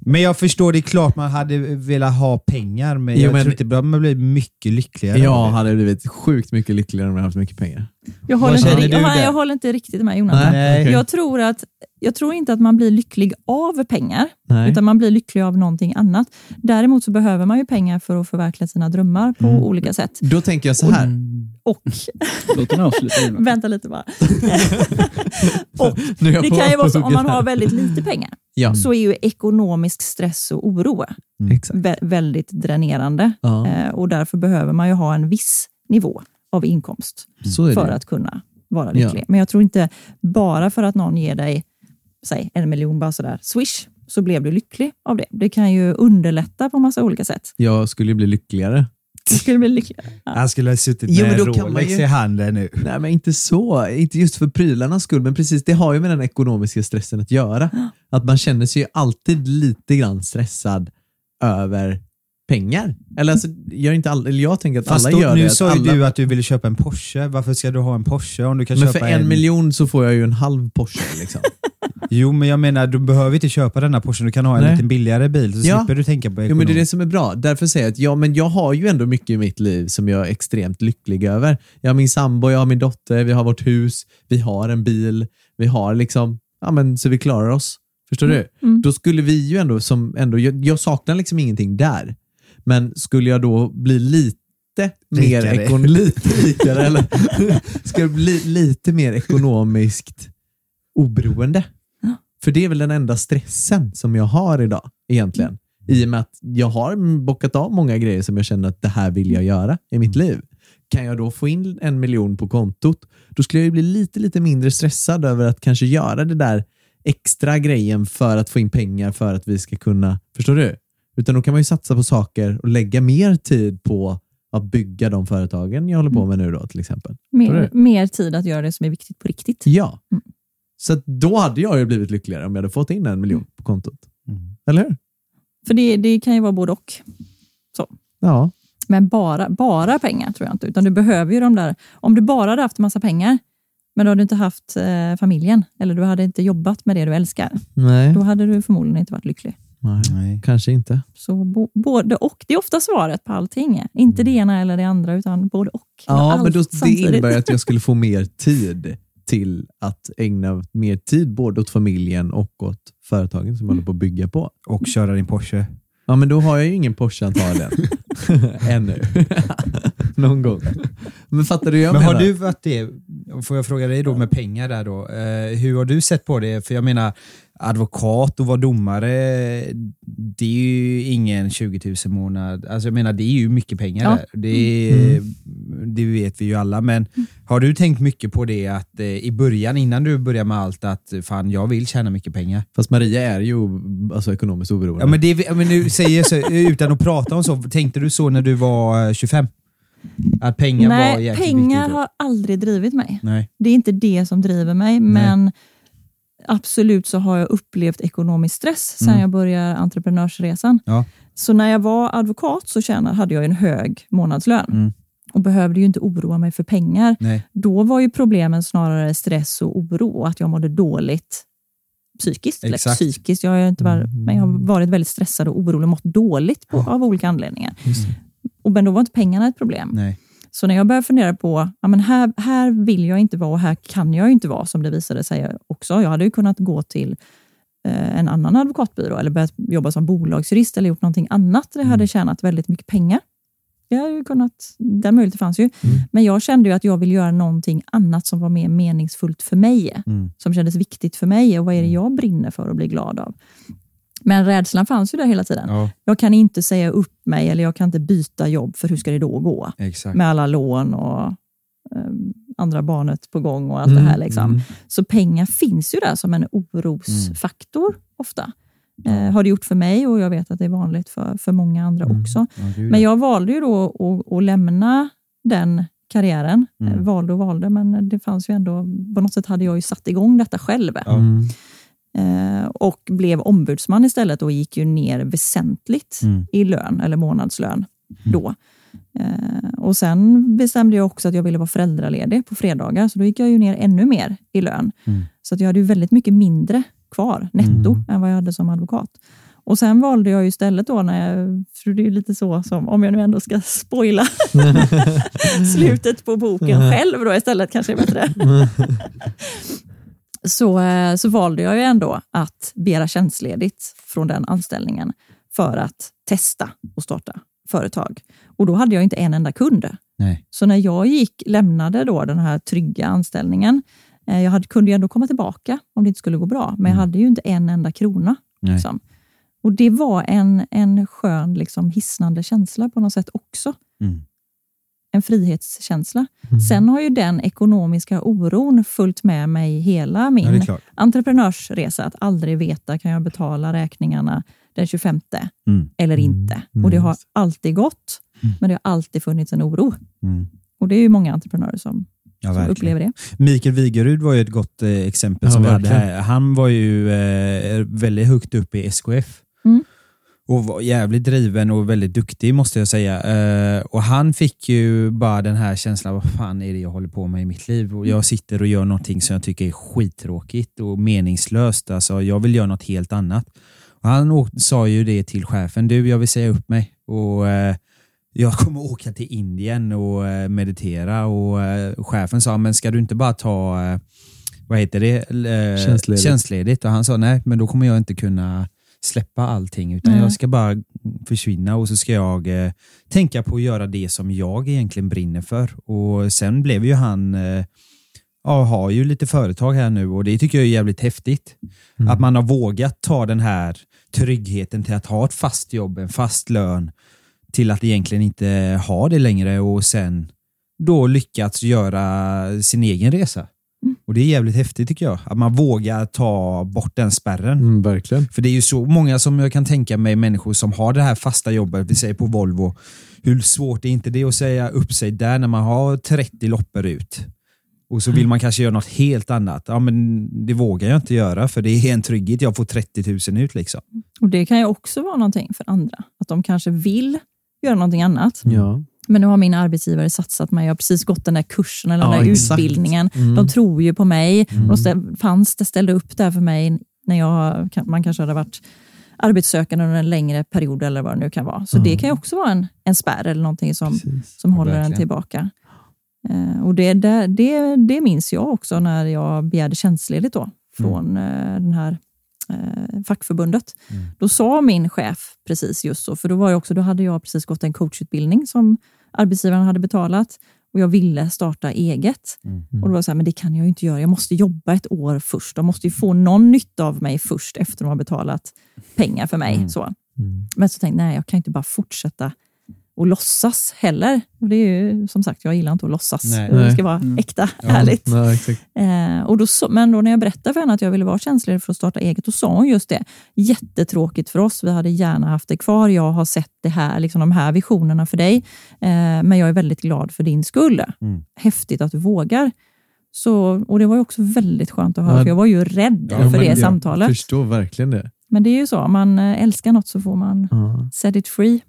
Men jag förstår, det är klart man hade velat ha pengar, men Jo, jag men- tror inte man blir mycket lyckligare. Jag hade blivit sjukt mycket lyckligare om jag haft mycket pengar. Jag håller, Vad inte, jag, där? jag håller inte riktigt med Jonathan. Nej. Jag, tror att, jag tror inte att man blir lycklig av pengar, Nej. utan man blir lycklig av någonting annat. Däremot så behöver man ju pengar för att förverkliga sina drömmar på Mm. olika sätt. Då tänker jag så här. Och, Låt den avsluta. Jonas. [LAUGHS] vänta lite bara. [LAUGHS] och jag det kan ju vara så om man har väldigt lite pengar, Ja, så är ju ekonomisk stress och oro exakt. vä- väldigt dränerande. Ja, Eh, och därför behöver man ju ha en viss nivå av inkomst är för det. att kunna vara Ja. lycklig. Men jag tror inte bara för att någon ger dig säg, en miljon bara sådär, swish, så blev du lycklig av det. Det kan ju underlätta på massa olika sätt. Jag skulle ju bli lyckligare. Du skulle bli lycklig. [LAUGHS] Ja. Han skulle ha suttit Jo, med men en då kan man Rolex ju- i handen nu. Nej, men inte så. Inte just för prylarnas skull, men precis det har ju med den ekonomiska stressen att göra. [GASPS] Att man känner sig ju alltid lite grann stressad över pengar. Eller alltså, gör inte alla, eller jag tänker att Fast alla då, gör nu det. sa att ju alla, du att du ville köpa en Porsche. Varför ska du ha en Porsche om du kan men köpa för en, miljon så får jag ju en halv Porsche. Liksom. [LAUGHS] Jo, men jag menar, du behöver inte köpa denna Porsche. Du kan ha en Nej. lite billigare bil så Ja. slipper du tänka på Jo, ekonomi. men det är det som är bra. Därför säger jag att ja, men jag har ju ändå mycket i mitt liv som jag är extremt lycklig över. Jag har min sambo, jag har min dotter, vi har vårt hus, vi har en bil, vi har liksom, ja men så vi klarar oss. Förstår du? Mm. Då skulle vi ju ändå, som ändå jag, jag saknar liksom ingenting där. Men skulle jag då bli lite mer, ekon, [LAUGHS] lite rikare, eller ska jag bli lite mer ekonomiskt oberoende? Ja. För det är väl den enda stressen som jag har idag egentligen. I och med att jag har bockat av många grejer som jag känner att det här vill jag göra i mitt liv. Kan jag då få in en miljon på kontot, då skulle jag ju bli lite, lite mindre stressad över att kanske göra det där extra grejen för att få in pengar för att vi ska kunna, förstår du? Utan då kan man ju satsa på saker och lägga mer tid på att bygga de företagen jag håller på med nu då till exempel. Mer, mer tid att göra det som är viktigt på riktigt. Ja. Mm. Så då hade jag ju blivit lyckligare om jag hade fått in en miljon på kontot. Mm. Eller hur? För det, det kan ju vara både och. Ja. Men bara, bara pengar tror jag inte, utan du behöver ju de där. Om du bara hade haft massa pengar, men då hade du inte haft eh, familjen, eller du hade inte jobbat med det du älskar, Nej. då hade du förmodligen inte varit lycklig. Nej. Nej. Kanske inte. Så bo, både och. Det är ofta svaret på allting. Inte det ena eller det andra, utan både och. Ja, men då, det innebär att jag skulle få [LAUGHS] mer tid till att ägna mer tid både åt familjen och åt företagen som jag håller på att bygga på. Och köra din Porsche. Ja, men då har jag ju ingen Porsche antagligen. [LAUGHS] [LAUGHS] Ännu. Någon gång. Men fattar du hur jag Men menar? har du varit det, får jag fråga dig då med pengar där då, eh, hur har du sett på det? För jag menar, advokat och vara domare, det är ju ingen 20 000 månad. Alltså jag menar, det är ju mycket pengar Ja. där. Det, är, det vet vi ju alla. Men har du tänkt mycket på det att eh, i början, innan du börjar med allt, att fan jag vill tjäna mycket pengar? Fast Maria är ju alltså, ekonomiskt oberoende. Ja, men det, men nu säger jag så, utan att prata om så, tänkte du så när du var eh, 25? Att pengar var Nej, jäkligt pengar viktigt? har aldrig drivit mig. Nej. Det är inte det som driver mig, men absolut så har jag upplevt ekonomisk stress sedan Mm. jag började entreprenörsresan. Ja. Så när jag var advokat så tjänade, hade jag en hög månadslön Mm. och behövde ju inte oroa mig för pengar. Nej. Då var ju problemen snarare stress och oro att jag mådde dåligt psykiskt. Eller psykiskt, jag har, inte varit, men jag har varit väldigt stressad och orolig och mått dåligt på, av olika anledningar. Det. och men då var inte pengarna ett problem. Nej. Så när jag började fundera på, ja, men här, här vill jag inte vara och här kan jag inte vara, som det visade sig också. Jag hade ju kunnat gå till eh, en annan advokatbyrå eller börjat jobba som bolagsjurist eller gjort någonting annat där jag hade tjänat väldigt mycket pengar. Det hade ju kunnat, den möjligheten fanns ju. Men jag kände ju att jag vill göra någonting annat som var mer meningsfullt för mig. Mm. Som kändes viktigt för mig och vad är det jag brinner för och blir glad av. Men rädslan fanns ju där hela tiden. Ja, Jag kan inte säga upp mig eller jag kan inte byta jobb för hur ska det då gå? exakt. Med alla lån och eh, andra barnet på gång och allt det här. Liksom. Mm. Så pengar finns ju där som en orosfaktor ofta. Eh, har det gjort för mig och jag vet att det är vanligt för, för många andra också. Ja, Men ja. jag valde ju då att, att lämna den karriären. Mm. Valde och valde, men det fanns ju ändå, på något sätt hade jag ju satt igång detta själv. Mm. Eh, och blev ombudsman istället och gick ju ner väsentligt Mm. i lön, eller månadslön då. Eh, och Sen bestämde jag också att jag ville vara föräldraledig på fredagar, så då gick jag ju ner ännu mer i lön. Mm. Så att jag hade ju väldigt mycket mindre kvar netto än vad jag hade som advokat. Och Sen valde jag istället då, när jag, för det är lite så som, om jag nu ändå ska spoila [LAUGHS] [LAUGHS] slutet på boken [LAUGHS] själv då istället kanske är bättre. Så, eh, så valde jag ju ändå att begära tjänstledigt från den anställningen för att testa och starta företag. Och då hade jag inte en enda kund. Nej. Så när jag gick, lämnade då den här trygga anställningen, eh, jag hade, kunde ju ändå komma tillbaka om det inte skulle gå bra, men jag hade ju inte en enda krona. Liksom. Och Det var en, en skön, liksom, hisnande känsla på något sätt också. Mm. En frihetskänsla. Sen har ju den ekonomiska oron följt med mig hela min Ja, entreprenörsresa. Att aldrig veta, kan jag betala räkningarna den 25 Mm. eller inte? Mm, Och Det har alltid gått, men det har alltid funnits en oro. Mm. Och Det är ju många entreprenörer som, Ja, som upplever det. Mikael Wigerud var ju ett gott eh, exempel Ja, som vi hade här. Han var ju eh, väldigt högt upp i SKF. Mm. Och var jävligt driven och väldigt duktig måste jag säga. Eh, och han fick ju bara den här känslan, vad fan är det jag håller på med i mitt liv? Och jag sitter och gör någonting som jag tycker är skittråkigt och meningslöst. Alltså, jag vill göra något helt annat. Och han sa ju det till chefen, du jag vill säga upp mig. Och eh, jag kommer åka till Indien och eh, meditera och chefen sa, men ska du inte bara ta, vad heter det, Tjänstledigt. tjänstledigt? Och han sa, nej men då kommer jag inte kunna släppa allting utan Nej. jag ska bara försvinna och så ska jag eh, tänka på att göra det som jag egentligen brinner för. Och sen blev ju han, eh, ja, har ju lite företag här nu och det tycker jag är jävligt häftigt. Att man har vågat ta den här tryggheten till att ha ett fast jobb, en fast lön, till att egentligen inte ha det längre och sen då lyckats göra sin egen resa. Och Det är jävligt häftigt tycker jag, att man vågar ta bort den spärren. Mm, verkligen. För det är ju så många som jag kan tänka mig människor som har det här fasta jobbet, vi säger på Volvo. Hur svårt är inte det att säga upp sig där när man har 30 loppor ut? Och så vill man kanske göra något helt annat. Ja, men det vågar jag inte göra för det är en trygghet. Jag får 30 000 ut liksom. Och Det kan ju också vara någonting för andra. Att de kanske vill göra någonting annat. Ja. Men nu har min arbetsgivare satsat mig. Jag har precis gått den där kursen eller den Ja, där exakt. utbildningen. Mm. De tror ju på mig. De ställ, fanns det, ställde upp där för mig när jag, man kanske hade varit arbetssökande under en längre period eller vad det nu kan vara. Så det kan också vara en, en spärr eller någonting som, Precis. som håller en tillbaka. Eh, och det, det, det, det minns jag också när jag begärde tjänstledigt då, från eh, den här eh, fackförbundet. Då sa min chef precis just så, för då, var jag också, då hade jag precis gått en coachutbildning som arbetsgivaren hade betalat och jag ville starta eget. Och då var så här, men det kan jag ju inte göra. Jag måste jobba ett år först. De måste ju få någon nytta av mig först efter de har betalat pengar för mig. Så. Men så tänkte jag, nej, jag kan inte bara fortsätta och låtsas heller. Och det är ju, som sagt, jag gillar inte att låtsas. Nej. Det ska vara äkta, härligt. Ja, exakt. Eh, och då, men då när jag berättade för henne att jag ville vara tjänstledig för att starta eget, då sa hon just det. Jättetråkigt för oss. Vi hade gärna haft det kvar. Jag har sett det här, liksom de här visionerna för dig. Eh, men jag är väldigt glad för din skull. Mm. Häftigt att du vågar. Så, och Det var ju också väldigt skönt att höra, Ja. för jag var ju rädd Ja, för det jag samtalet. förstår verkligen det. Men det är ju så, om man eh, älskar något så får man Ja. set it free.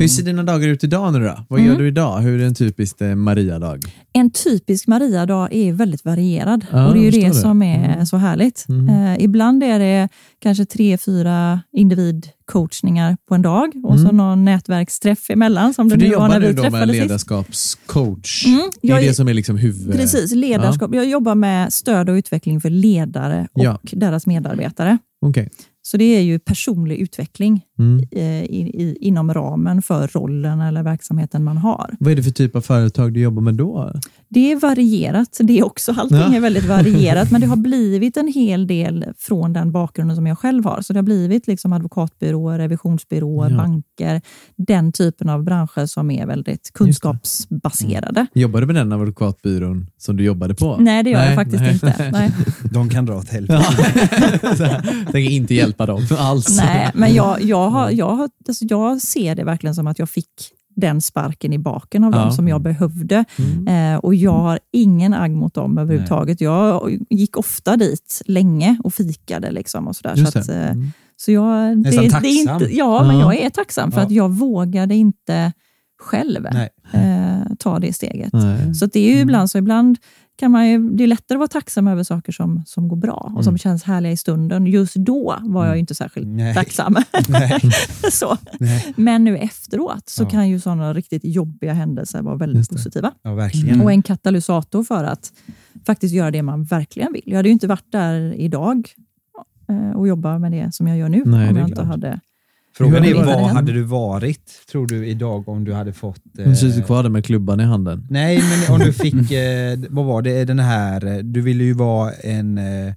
Hur ser dina dagar ut idag nu då? Vad Mm. gör du idag? Hur är en typisk eh, Maria-dag? En typisk Maria-dag är väldigt varierad Ja, och det är ju det, det. som är Mm. så härligt. Mm. Eh, ibland är det kanske tre, fyra individcoachningar på en dag och så Mm. någon nätverksträff emellan som För det du nu var jobbar när vi då med ledarskapscoach. Mm, Det är det som är liksom huvud... Precis, ledarskap. Jag jobbar med stöd och utveckling för ledare och Ja. deras medarbetare. Okej. Så det är ju personlig utveckling Mm. eh, i, i, inom ramen för rollen eller verksamheten man har. Vad är det för typ av företag du jobbar med då? Det är varierat, det är också. Allting Ja. är väldigt varierat, men det har [LAUGHS] blivit en hel del från den bakgrunden som jag själv har. Så det har blivit liksom advokatbyråer, revisionsbyråer, Ja. banker, den typen av branscher som är väldigt kunskapsbaserade. Jobbar du med den advokatbyrån som du jobbade på? Nej, det gör Nej, jag faktiskt nej. inte. Nej. [LAUGHS] De kan dra åt helvete. [LAUGHS] Här, Tänker inte hjälpa dem alls. Nej, men jag, jag, har, jag, har, alltså jag ser det verkligen som att jag fick den sparken i baken av Ja. dem som jag behövde. Mm. Eh, och jag har ingen agg mot dem överhuvudtaget. Jag gick ofta dit länge och fikade. Liksom och sådär. Just Så, att, eh, Mm. så jag, det, Nästan det är tacksam. inte, ja, men Ja. jag är tacksam för att jag vågade inte själv Nej. eh, ta det steget. Nej. Så det är ju ibland så, ibland kan man ju, det är lättare att vara tacksam över saker som, som går bra och som känns härliga i stunden. Just då var jag ju inte särskilt Nej. tacksam. [LAUGHS] Nej. [LAUGHS] så. Nej. Men nu efteråt så Ja. kan ju sådana riktigt jobbiga händelser vara väldigt positiva. Ja, verkligen. Och en katalysator för att faktiskt göra det man verkligen vill. Jag hade ju inte varit där idag eh, och jobba med det som jag gör nu om jag inte klart. hade... Frågan är, vad hade du varit, tror du, idag om du hade fått... eh, Hon sitter kvar där med klubban i handen. Nej, men om du fick, [LAUGHS] eh, vad var det, den här, eh, du ville ju vara en... Eh,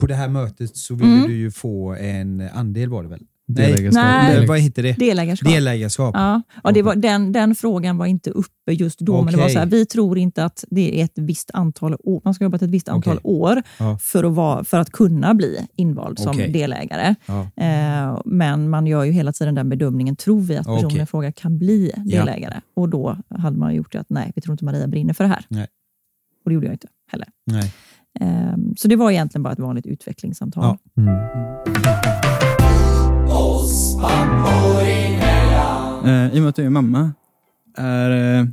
på det här mötet så ville Mm. du ju få en andel var det väl? Nej, Delägarskap. Nej. vad heter det? Delägarskap. Delägarskap. Ja, och det var, den, den frågan var inte uppe just då, men det var så här, vi tror inte att det är ett visst antal år, man ska jobba ett visst antal Okej. år Ja. för, att vara, för att kunna bli invald som Okej. delägare. Ja. Eh, men man gör ju hela tiden den bedömningen, tror vi att personen i fråga kan bli Ja. delägare? Och då hade man gjort det att nej, vi tror inte Maria brinner för det här. Nej. Och det gjorde jag inte heller. Nej. Eh, så det var egentligen bara ett vanligt utvecklingssamtal. Ja. Mm. Eh, I och med att du är mamma, är eh,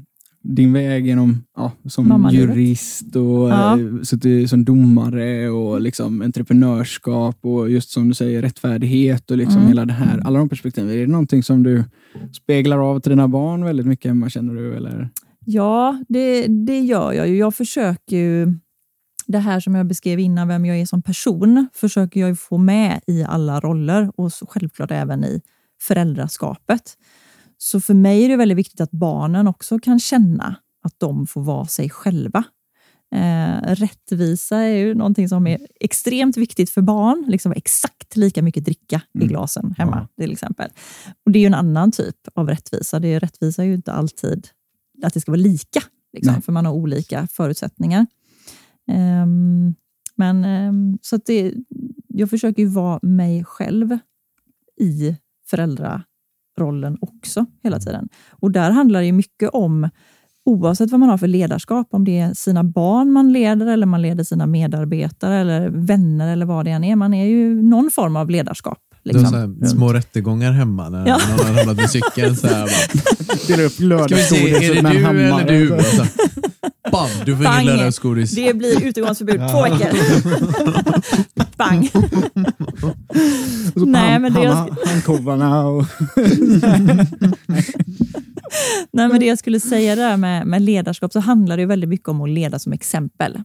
din väg genom ja, som Mammalivet. jurist och Ja. eh, suttit som domare och liksom entreprenörskap och just som du säger rättfärdighet och liksom Mm. hela det här, alla de perspektiven. Är det någonting som du speglar av till dina barn väldigt mycket hemma känner du? Eller? Ja, det, det gör jag ju. Jag försöker ju, det här som jag beskrev innan, vem jag är som person, försöker jag få med i alla roller och självklart även i föräldraskapet. Så för mig är det väldigt viktigt att barnen också kan känna att de får vara sig själva. Eh, rättvisa är ju någonting som är extremt viktigt för barn. Liksom exakt lika mycket dricka i Mm. glasen hemma till exempel. Och Det är ju en annan typ av rättvisa. Det är, rättvisa är ju inte alltid att det ska vara lika, liksom, för man har olika förutsättningar. Ehm, men ehm, så att det, Jag försöker ju vara mig själv i föräldrarollen också hela tiden. Och där handlar det mycket om, oavsett vad man har för ledarskap, om det är sina barn man leder eller man leder sina medarbetare eller vänner eller vad det än är. Man är ju någon form av ledarskap. Liksom, så här, runt. små rättegångar hemma när Ja. någon har ramlat med cykeln. Så här, bara, Delar upp Ska vi se, är det med en du hammare. eller du? Bam, du får ingen lördagsgodis. Det blir utegångsförbud två veckor. [LAUGHS] Bang! Nej, men det Handkovarna och... [LAUGHS] Nej, men det jag skulle säga där med, med ledarskap så handlar det ju väldigt mycket om att leda som exempel.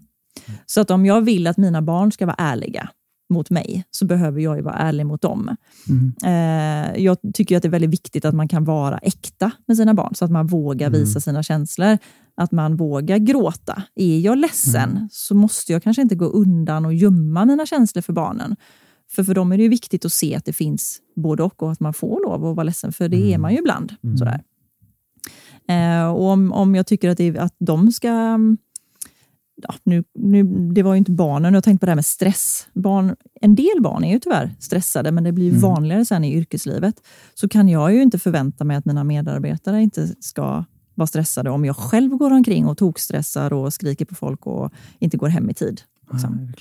Så att om jag vill att mina barn ska vara ärliga mot mig så behöver jag ju vara ärlig mot dem. Mm. Eh, jag tycker att det är väldigt viktigt att man kan vara äkta med sina barn så att man vågar visa sina känslor. Att man vågar gråta. Är jag ledsen så måste jag kanske inte gå undan och gömma mina känslor för barnen. För för dem är det ju viktigt att se att det finns både och och att man får lov att vara ledsen, för det är man ju ibland. Sådär. Eh, och om, om jag tycker att, det, att de ska... Ja, nu, nu, det var ju inte barnen, jag tänkte på det här med stress. Barn, en del barn är ju tyvärr stressade, men det blir ju vanligare sen i yrkeslivet. Så kan jag ju inte förvänta mig att mina medarbetare inte ska vara stressade om jag själv går omkring och tokstressar och skriker på folk och inte går hem i tid. Liksom.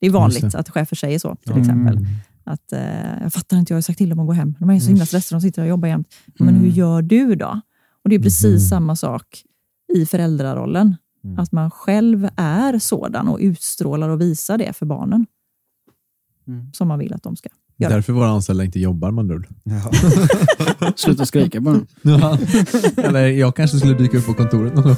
Det är vanligt att chefer säger så, till exempel. Att, eh, jag fattar inte, jag har sagt till dem att gå hem. De är så Mm. himla stressade, de sitter och jobbar jämt. Men hur gör du då? Och Det är precis Mm. samma sak i föräldrarollen. Mm. Att man själv är sådan och utstrålar och visar det för barnen. Mm. Som man vill att de ska göra. Därför våra anställda inte jobbar med andra ord. Ja. [LAUGHS] Sluta skrika bara. Ja. Eller jag kanske skulle dyka upp på kontoret någon gång.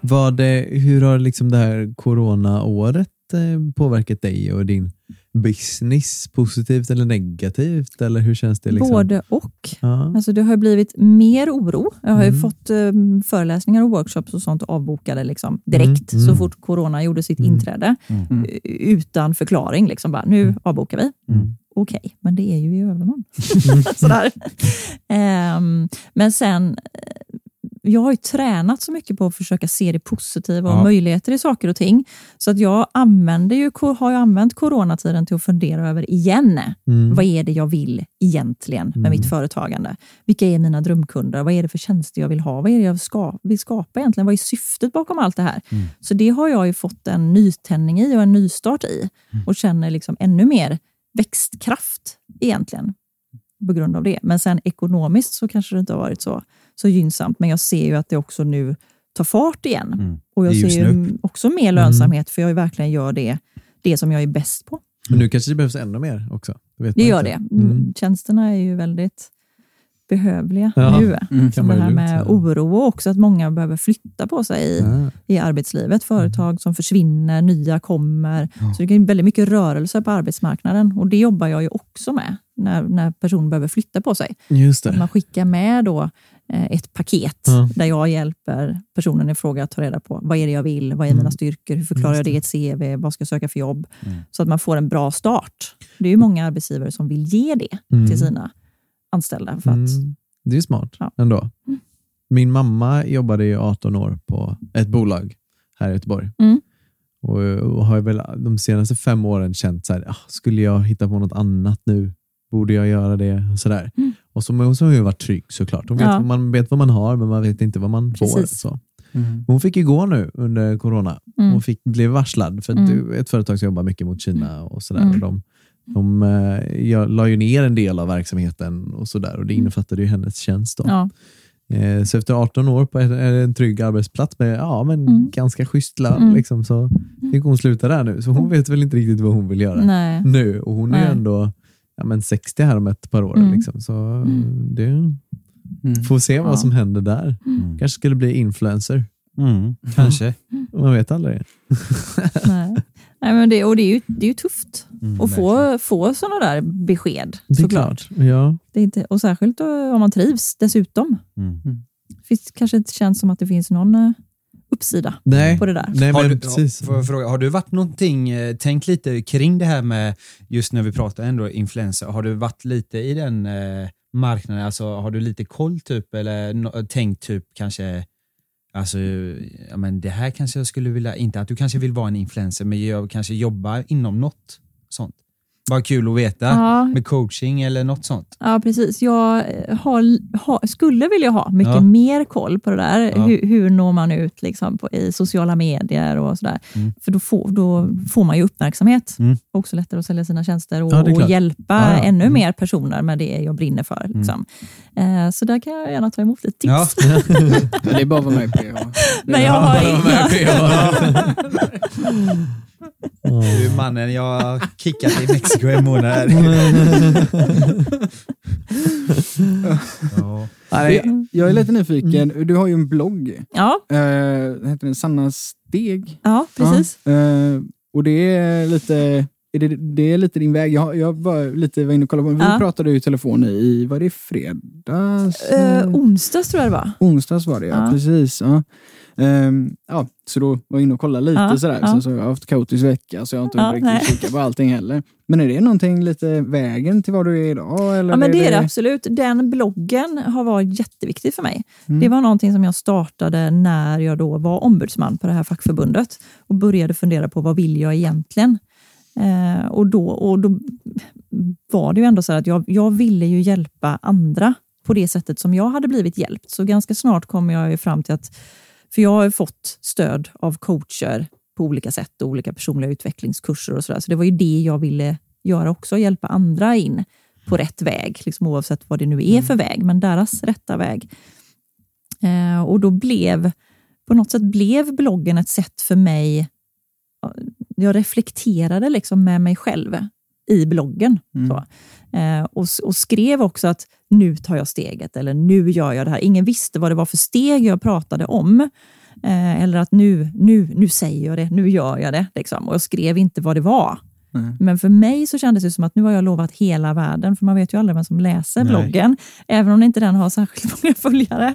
Vad, hur har liksom det här coronaåret eh, påverkat dig och din business? Positivt eller negativt? Eller hur känns det? Liksom? Både och. Ja. Alltså det har blivit mer oro. Jag har ju Mm. fått eh, föreläsningar och workshops och sånt avbokade liksom, direkt Mm, mm. så fort corona gjorde sitt Mm. inträde. Mm. Eh, Utan förklaring. Liksom bara, nu avbokar vi. Mm. Okej, men det är ju i övermorgon. [LAUGHS] [LAUGHS] Sådär. Ehm, men sen, jag har ju tränat så mycket på att försöka se det positiva och Ja. möjligheter i saker och ting. Så att jag använder ju, har ju använt coronatiden till att fundera över igen. Mm. Vad är det jag vill egentligen med Mm. mitt företagande? Vilka är mina drömkunder? Vad är det för tjänster jag vill ha? Vad är det jag ska, vill skapa egentligen? Vad är syftet bakom allt det här? Mm. Så det har jag ju fått en nytändning i och en nystart i och känner liksom ännu mer växtkraft egentligen på grund av det. Men sen ekonomiskt så kanske det inte har varit så, så gynnsamt, men jag ser ju att det också nu tar fart igen. Mm. Och jag Det ser ju också mer lönsamhet för jag verkligen gör det, det som jag är bäst på. Men nu kanske det behövs ännu mer också. Det man gör inte. det. Mm. Tjänsterna är ju väldigt behövliga Ja. nu. Mm. Som det här med oro och också att många behöver flytta på sig i, Ja. i arbetslivet. Företag som försvinner, nya kommer. Så det är väldigt mycket rörelse på arbetsmarknaden och det jobbar jag ju också med när, när personer behöver flytta på sig. Just man skickar med då eh, ett paket där jag hjälper personen i fråga att ta reda på vad är det jag vill, vad är mina Mm. styrkor, hur förklarar jag det i ett CV, vad ska jag söka för jobb? Mm. Så att man får en bra start. Det är ju många arbetsgivare som vill ge det Mm. till sina anställda. För att, Mm. Det är smart Ja. ändå. Mm. Min mamma jobbade i 18 år på ett bolag här i Göteborg. Mm. Och, och har väl de senaste fem åren känt så här, ah, skulle jag hitta på något annat nu? Borde jag göra det? Och, så där. Mm. och så, så har hon ju varit trygg såklart. Hon vet, Ja. man vet vad man har, men man vet inte vad man får. Precis. Så. Mm. Hon fick ju gå nu under corona. Mm. Hon fick, blev varslad för Mm. det är ett företag som jobbar mycket mot Kina. och sådär. Mm. Och de de eh, jag la ju ner en del av verksamheten och sådär och det innefattade ju hennes tjänst. Då. ja. Eh, så efter 18 år på en, en trygg arbetsplats med ja, men Mm. ganska schysst lön Mm. liksom, så fick hon sluta där nu. Så hon vet väl inte riktigt vad hon vill göra Nej. nu. Och hon är Nej. ändå ja, men 60 här om ett par år. Mm. Liksom. Så Mm. det Mm. får se vad Ja. som händer där. Mm. Kanske skulle bli influencer. Mm. Kanske. Man vet aldrig. Nej. Nej, men det, och det är ju, det är ju tufft Mm, att få, få sådana där besked. Det är såklart. klart. Ja. Det är inte, och särskilt då, om man trivs dessutom. Mm. Finns, kanske inte känns som att det finns någon eh, uppsida Nej, på det där. Nej Har men du, precis. Jag fråga, har du varit någonting, eh, tänkt lite kring det här med, just när vi pratar ändå influencer, har du varit lite i den eh, marknaden, alltså har du lite koll typ eller no, tänkt typ kanske, alltså ja, men det här kanske jag skulle vilja, inte att du kanske vill vara en influencer, men jag kanske jobbar inom något sånt. Bara kul att veta, Ja, med coaching eller något sånt. ja, precis. Jag eh, har, har, skulle vilja ha mycket Ja. mer koll på det där. Ja. Hur, hur når man ut liksom, på, i sociala medier och sådär. Mm. För då får, då får man ju uppmärksamhet. Mm. Också lättare att sälja sina tjänster och, och hjälpa Ja, ja. ännu Mm. mer personer med det jag brinner för. Liksom. Eh, så där kan jag gärna ta emot lite tips. [LAUGHS] Ja. Det är bara att vara med i PH. Men [LAUGHS] jag har inga... [LAUGHS] Du är mannen, jag har kickat i Mexiko en månad. ja. Jag är lite nyfiken. Du har ju en blogg. Ja, Uh, heter den Sanna Steg? ja, precis. Ja, eh, och det är lite är det, det är lite din väg. Jag, jag var lite var inne och kollade på, vi Ja. pratade ju i telefon i, var det fredags? Eh, onsdags tror jag det var. Onsdags var det, ja. Ja. Precis. Ja. Ehm, ja, så då var jag inne och kollade lite Ja, sådär. ja. Sen så har jag haft kaotisk vecka så jag har inte Ja, riktigt kikat på allting heller. Men är det någonting lite vägen till vad du är idag? Eller Ja, men det är det absolut. Den bloggen har varit jätteviktig för mig. Mm. Det var någonting som jag startade när jag då var ombudsman på det här fackförbundet och började fundera på vad vill jag egentligen? Eh, och, då, och då var det ju ändå så här att jag, jag ville ju hjälpa andra på det sättet som jag hade blivit hjälpt. Så ganska snart kom jag ju fram till att, för jag har fått stöd av coacher på olika sätt och olika personliga utvecklingskurser och sådär. Så det var ju det jag ville göra också, hjälpa andra in på rätt väg, liksom oavsett vad det nu är för väg, men deras rätta väg. Eh, och då blev, på något sätt blev bloggen ett sätt för mig, jag reflekterade liksom med mig själv i bloggen. Så. Eh, och, och skrev också att nu tar jag steget, eller nu gör jag det här. Ingen visste vad det var för steg jag pratade om. Eh, eller att nu, nu, nu säger jag det, nu gör jag det. Liksom. Och jag skrev inte vad det var. Nej. Men för mig så kändes det som att nu har jag lovat hela världen, för man vet ju aldrig vem som läser Nej. bloggen, även om inte den har särskilt [LAUGHS] många följare.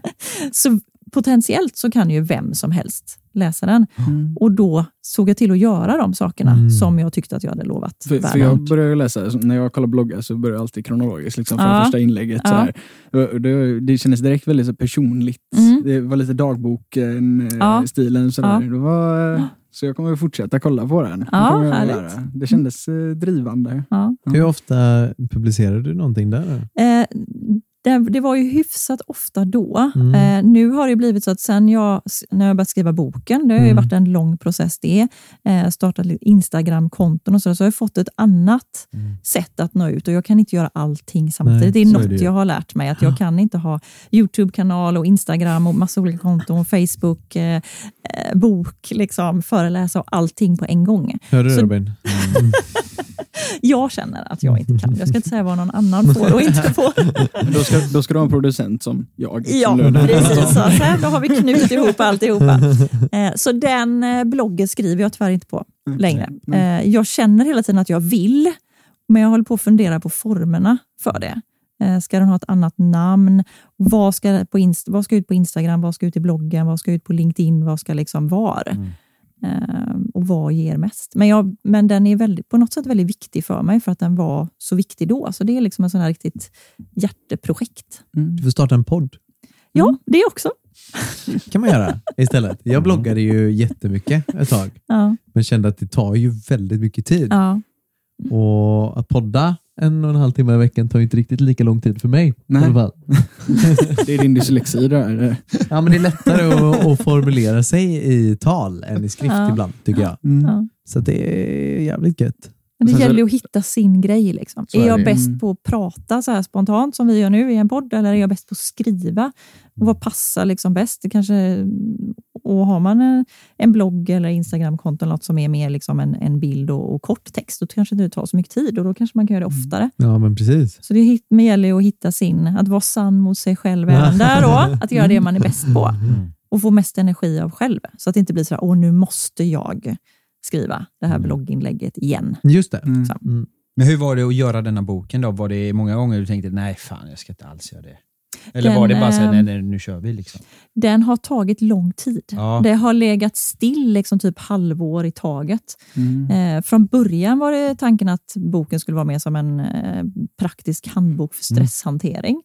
Så potentiellt så kan ju vem som helst läsa den. Och då såg jag till att göra de sakerna som jag tyckte att jag hade lovat För, för jag börjar ju läsa, när jag kollar bloggar så börjar jag alltid kronologiskt liksom, från Ja. första inlägget. Ja. Sådär. Det, det kändes direkt väldigt så personligt. Mm. Det var lite dagboken-stilen. Ja. Det var, så jag kommer att fortsätta kolla på den. Det Ja. Det kändes eh, drivande. Ja. Hur ofta publicerar du någonting där? Eh, det, det var ju hyfsat ofta då. Mm. Eh, nu har det blivit så att sen jag, när jag börjat skriva boken, det har ju Mm. varit en lång process det, eh, startat Instagram-konton och så, så har jag fått ett annat sätt att nå ut och jag kan inte göra allting samtidigt. Nej, det är något är det ju. jag har lärt mig, att jag kan inte ha YouTube-kanal och Instagram och massa olika konton, och Facebook, eh, eh, bok, liksom, föreläsa och allting på en gång. Hör du Så- Robin? [LAUGHS] Jag känner att jag inte kan. Jag ska inte säga vad någon annan får och inte [LAUGHS] får. Då ska, du ha en producent som jag. Ja, som lönar. precis. Så, här, då har vi knutit ihop alltihopa. [LAUGHS] Eh, så den eh, bloggen skriver jag tyvärr inte på längre. Eh, jag känner hela tiden att jag vill, men jag håller på att fundera på formerna för det. Ska den ha ett annat namn? Vad ska, på vad ska ut på Instagram? Vad ska ut i bloggen? Vad ska ut på LinkedIn? Vad ska liksom var? Eh, och vad ger mest? Men, jag, men den är väldigt, på något sätt väldigt viktig för mig för att den var så viktig då. Så det är liksom en sån här riktigt hjärteprojekt. Du får starta en podd. Ja, det också. [LAUGHS] kan man göra istället. Jag [LAUGHS] bloggade ju jättemycket ett tag, Ja, men kände att det tar ju väldigt mycket tid. ja. Och att podda en och en halv timme i veckan tar inte riktigt lika lång tid för mig. Nej. I alla fall. [LAUGHS] Det är din dyslexi där. Ja, men det är lättare att, att formulera sig i tal än i skrift Ja. ibland, tycker jag. Mm. Ja. Så det är jävligt gött. Men det så- gäller att hitta sin grej. Liksom. Är är jag det. bäst Mm. på att prata så här spontant som vi gör nu i en podd eller är jag bäst på att skriva? Och vad passar liksom bäst? Det kanske, och har man en, en blogg eller Instagramkonto eller något som är mer liksom en, en bild och, och kort text, då kanske det tar så mycket tid och då kanske man kan göra det oftare. Ja, men precis. Så det gäller att hitta sin, att vara sann mot sig själv även [LAUGHS] där då. Att göra det man är bäst på och få mest energi av själv. Så att det inte blir så här, åh nu måste jag skriva det här blogginlägget igen. Just det. Mm. Mm. Men hur var det att göra denna boken då? Var det många gånger du tänkte, nej fan jag ska inte alls göra det? Eller Den, var det bara så här, ehm, nej, nej nu kör vi liksom? Den har tagit lång tid. Ja. Det har legat still liksom typ halvår i taget. Mm. Eh, från början var det tanken att boken skulle vara mer som en eh, praktisk handbok för Mm.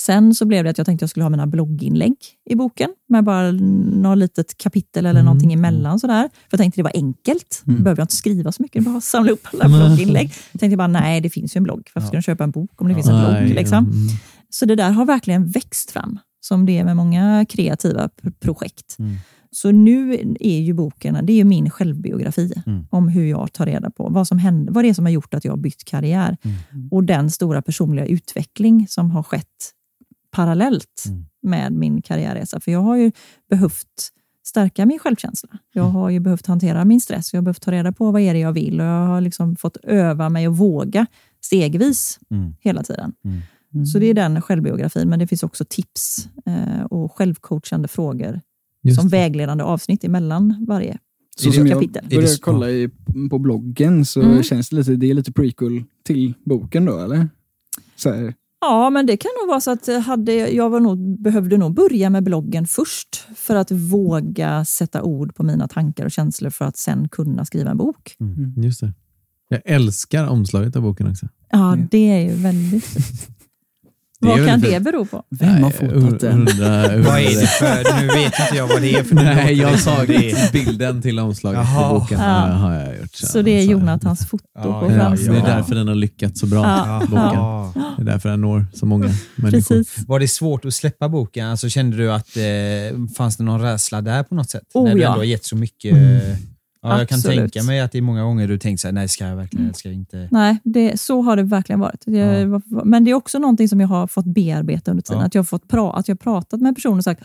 Sen så blev det att jag tänkte att jag skulle ha mina blogginlägg i boken med bara något litet kapitel eller Mm. någonting emellan. Sådär. För jag tänkte det var enkelt. Då behöver jag inte skriva så mycket, bara samla upp alla [LAUGHS] Mm. blogginlägg. Jag tänkte bara, nej det finns ju en blogg. Varför ska jag köpa en bok om det finns en blogg? Liksom? mm. Så det där har verkligen växt fram, som det är med många kreativa projekt. Mm. Så nu är ju boken det är min självbiografi Mm. om hur jag tar reda på vad som hände, vad det är som har gjort att jag har bytt karriär Mm. och den stora personliga utveckling som har skett parallellt Mm. med min karriärresa. För jag har ju behövt stärka min självkänsla. Jag har ju behövt hantera min stress. Jag har behövt ta reda på vad är det jag vill och jag har liksom fått öva mig och våga stegvis Mm. hela tiden. Mm. Så det är den självbiografin, men det finns också tips eh, och självcoachande frågor Just som det. vägledande avsnitt emellan varje Så som jag kapitel. började det- kolla i, på bloggen så Mm. känns det lite, det är lite prequel till boken då eller? Så här, Ja, men det kan nog vara så att eh, hade, jag var nog, behövde nog börja med bloggen först för att våga sätta ord på mina tankar och känslor för att sen kunna skriva en bok. Just det. Jag älskar omslaget av boken också. Ja, Ja. det är ju väldigt fint. Vad kan det bero på? Vem har fotat den? Vad är det för, nu vet inte jag vad det är för något. [LAUGHS] Nej, jag sa det. bilden till omslaget Jaha. på boken. Ja. Har jag gjort. Så det är Jonathans foto Ja, på ja, Ja, framsidan. det är därför den har lyckats så bra, Ja. boken. Ja. Det är därför den når så många människor. Precis. Var det svårt att släppa boken? Alltså, kände du att eh, fanns det någon rädsla där på något sätt? Oh, När du ja. ändå har gett så mycket. eh, Ja, jag kan tänka mig att det är många gånger du tänkt så här, nej ska jag verkligen, eller ska jag inte? Nej, det, så har det verkligen varit. Jag, Men det är också någonting som jag har fått bearbeta under tiden. Ja. Att jag har fått pra, att jag har pratat med personer och sagt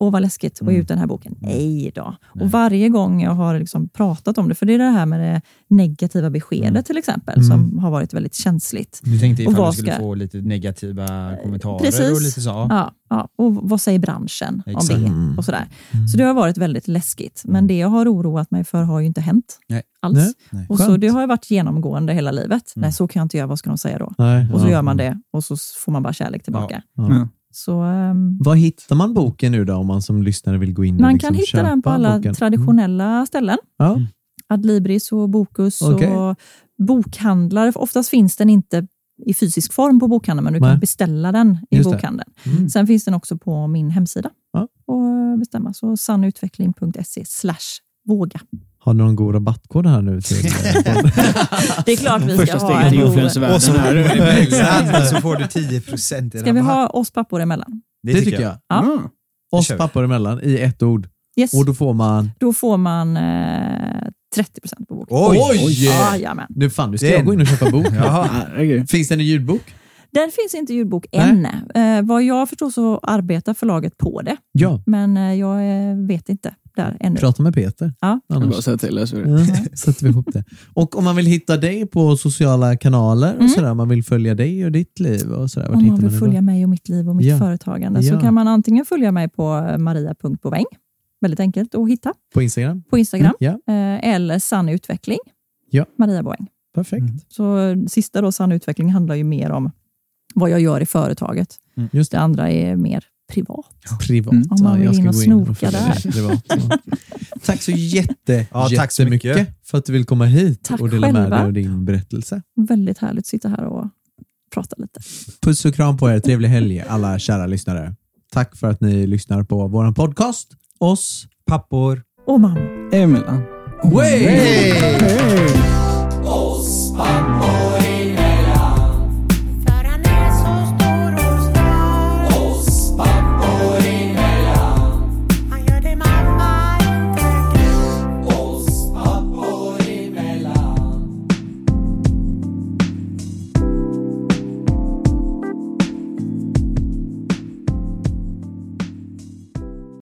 Åh, vad läskigt att ge Mm. ut den här boken. Nej då. Nej. Och varje gång jag har liksom pratat om det, för det är det här med det negativa beskedet Mm. till exempel, Mm. som har varit väldigt känsligt. Du tänkte ifall du skulle ska- få lite negativa kommentarer Precis. och lite så? Ja. Ja. Och vad säger branschen Exakt. om det? Mm. Och sådär. Så det har varit väldigt läskigt. Men det jag har oroat mig för har ju inte hänt Nej. alls. Nej. Nej. Och så det har ju varit genomgående hela livet. Mm. Nej, så kan jag inte göra. Vad ska de säga då? Nej, Och så ja. gör man det och så får man bara kärlek tillbaka. Ja. Ja. Så, ehm, Var hittar man boken nu då om man som lyssnare vill gå in och man liksom kan hitta den på alla boken? traditionella ställen. Ja. Adlibris och Bokus Okej. och bokhandlar. Oftast finns den inte i fysisk form på bokhandeln, men du Nej. kan beställa den i Just det. bokhandeln. Mm. Sen finns den också på min hemsida. Ja. Och bestämma. Så sannutveckling.se slash våga. Har du någon god rabattkod här nu? Till, [LAUGHS] Det är klart vi ska Första ha en god-. Och så här. emellan så får du [LAUGHS] 10 procent Ska vi ha oss pappor emellan? det tycker jag. Ja. Ah. Oss pappor emellan i ett ord. Yes. Och då får man... Då får man eh, 30 procent på boken. Oj! Jajamän. Nu fan, nu ska Den. jag gå in och köpa bok. [LAUGHS] Herregud. Finns den i ljudbok? Den finns inte i ljudbok än. Eh, vad jag förstår så arbetar förlaget på det, Ja. men eh, jag eh, vet inte där ännu. Prata med Peter. Ja. Bara säga till det, så ja, sätter vi ihop det. Och om man vill hitta dig på sociala kanaler och Mm. sådär, man vill följa dig och ditt liv och sådär. Vart Om hittar man vill dig följa då? mig och mitt liv och mitt Ja. företagande Ja. så kan man antingen följa mig på eh, maria.boväng, väldigt enkelt att hitta, På Instagram? på Instagram, Ja, eh, eller Sann Utveckling, Ja. Maria Boväng. perfekt. Mm. Så sista då, Sann Utveckling, handlar ju mer om vad jag gör i företaget. Just Det andra är mer privat. Privat. Mm. Om man Ja, vill jag ska in och gå snoka följa där. privat. Ja. [LAUGHS] Tack så jätte, Ja, tack så jättemycket mycket. för att du vill komma hit Tack och dela med själva. dig av din berättelse. Väldigt härligt att sitta här och prata lite. Puss och kram på er. Trevlig helg alla kära lyssnare. Tack för att ni lyssnar på vår podcast oss pappor och mamma. emellan. Way! Way! Oss pappor!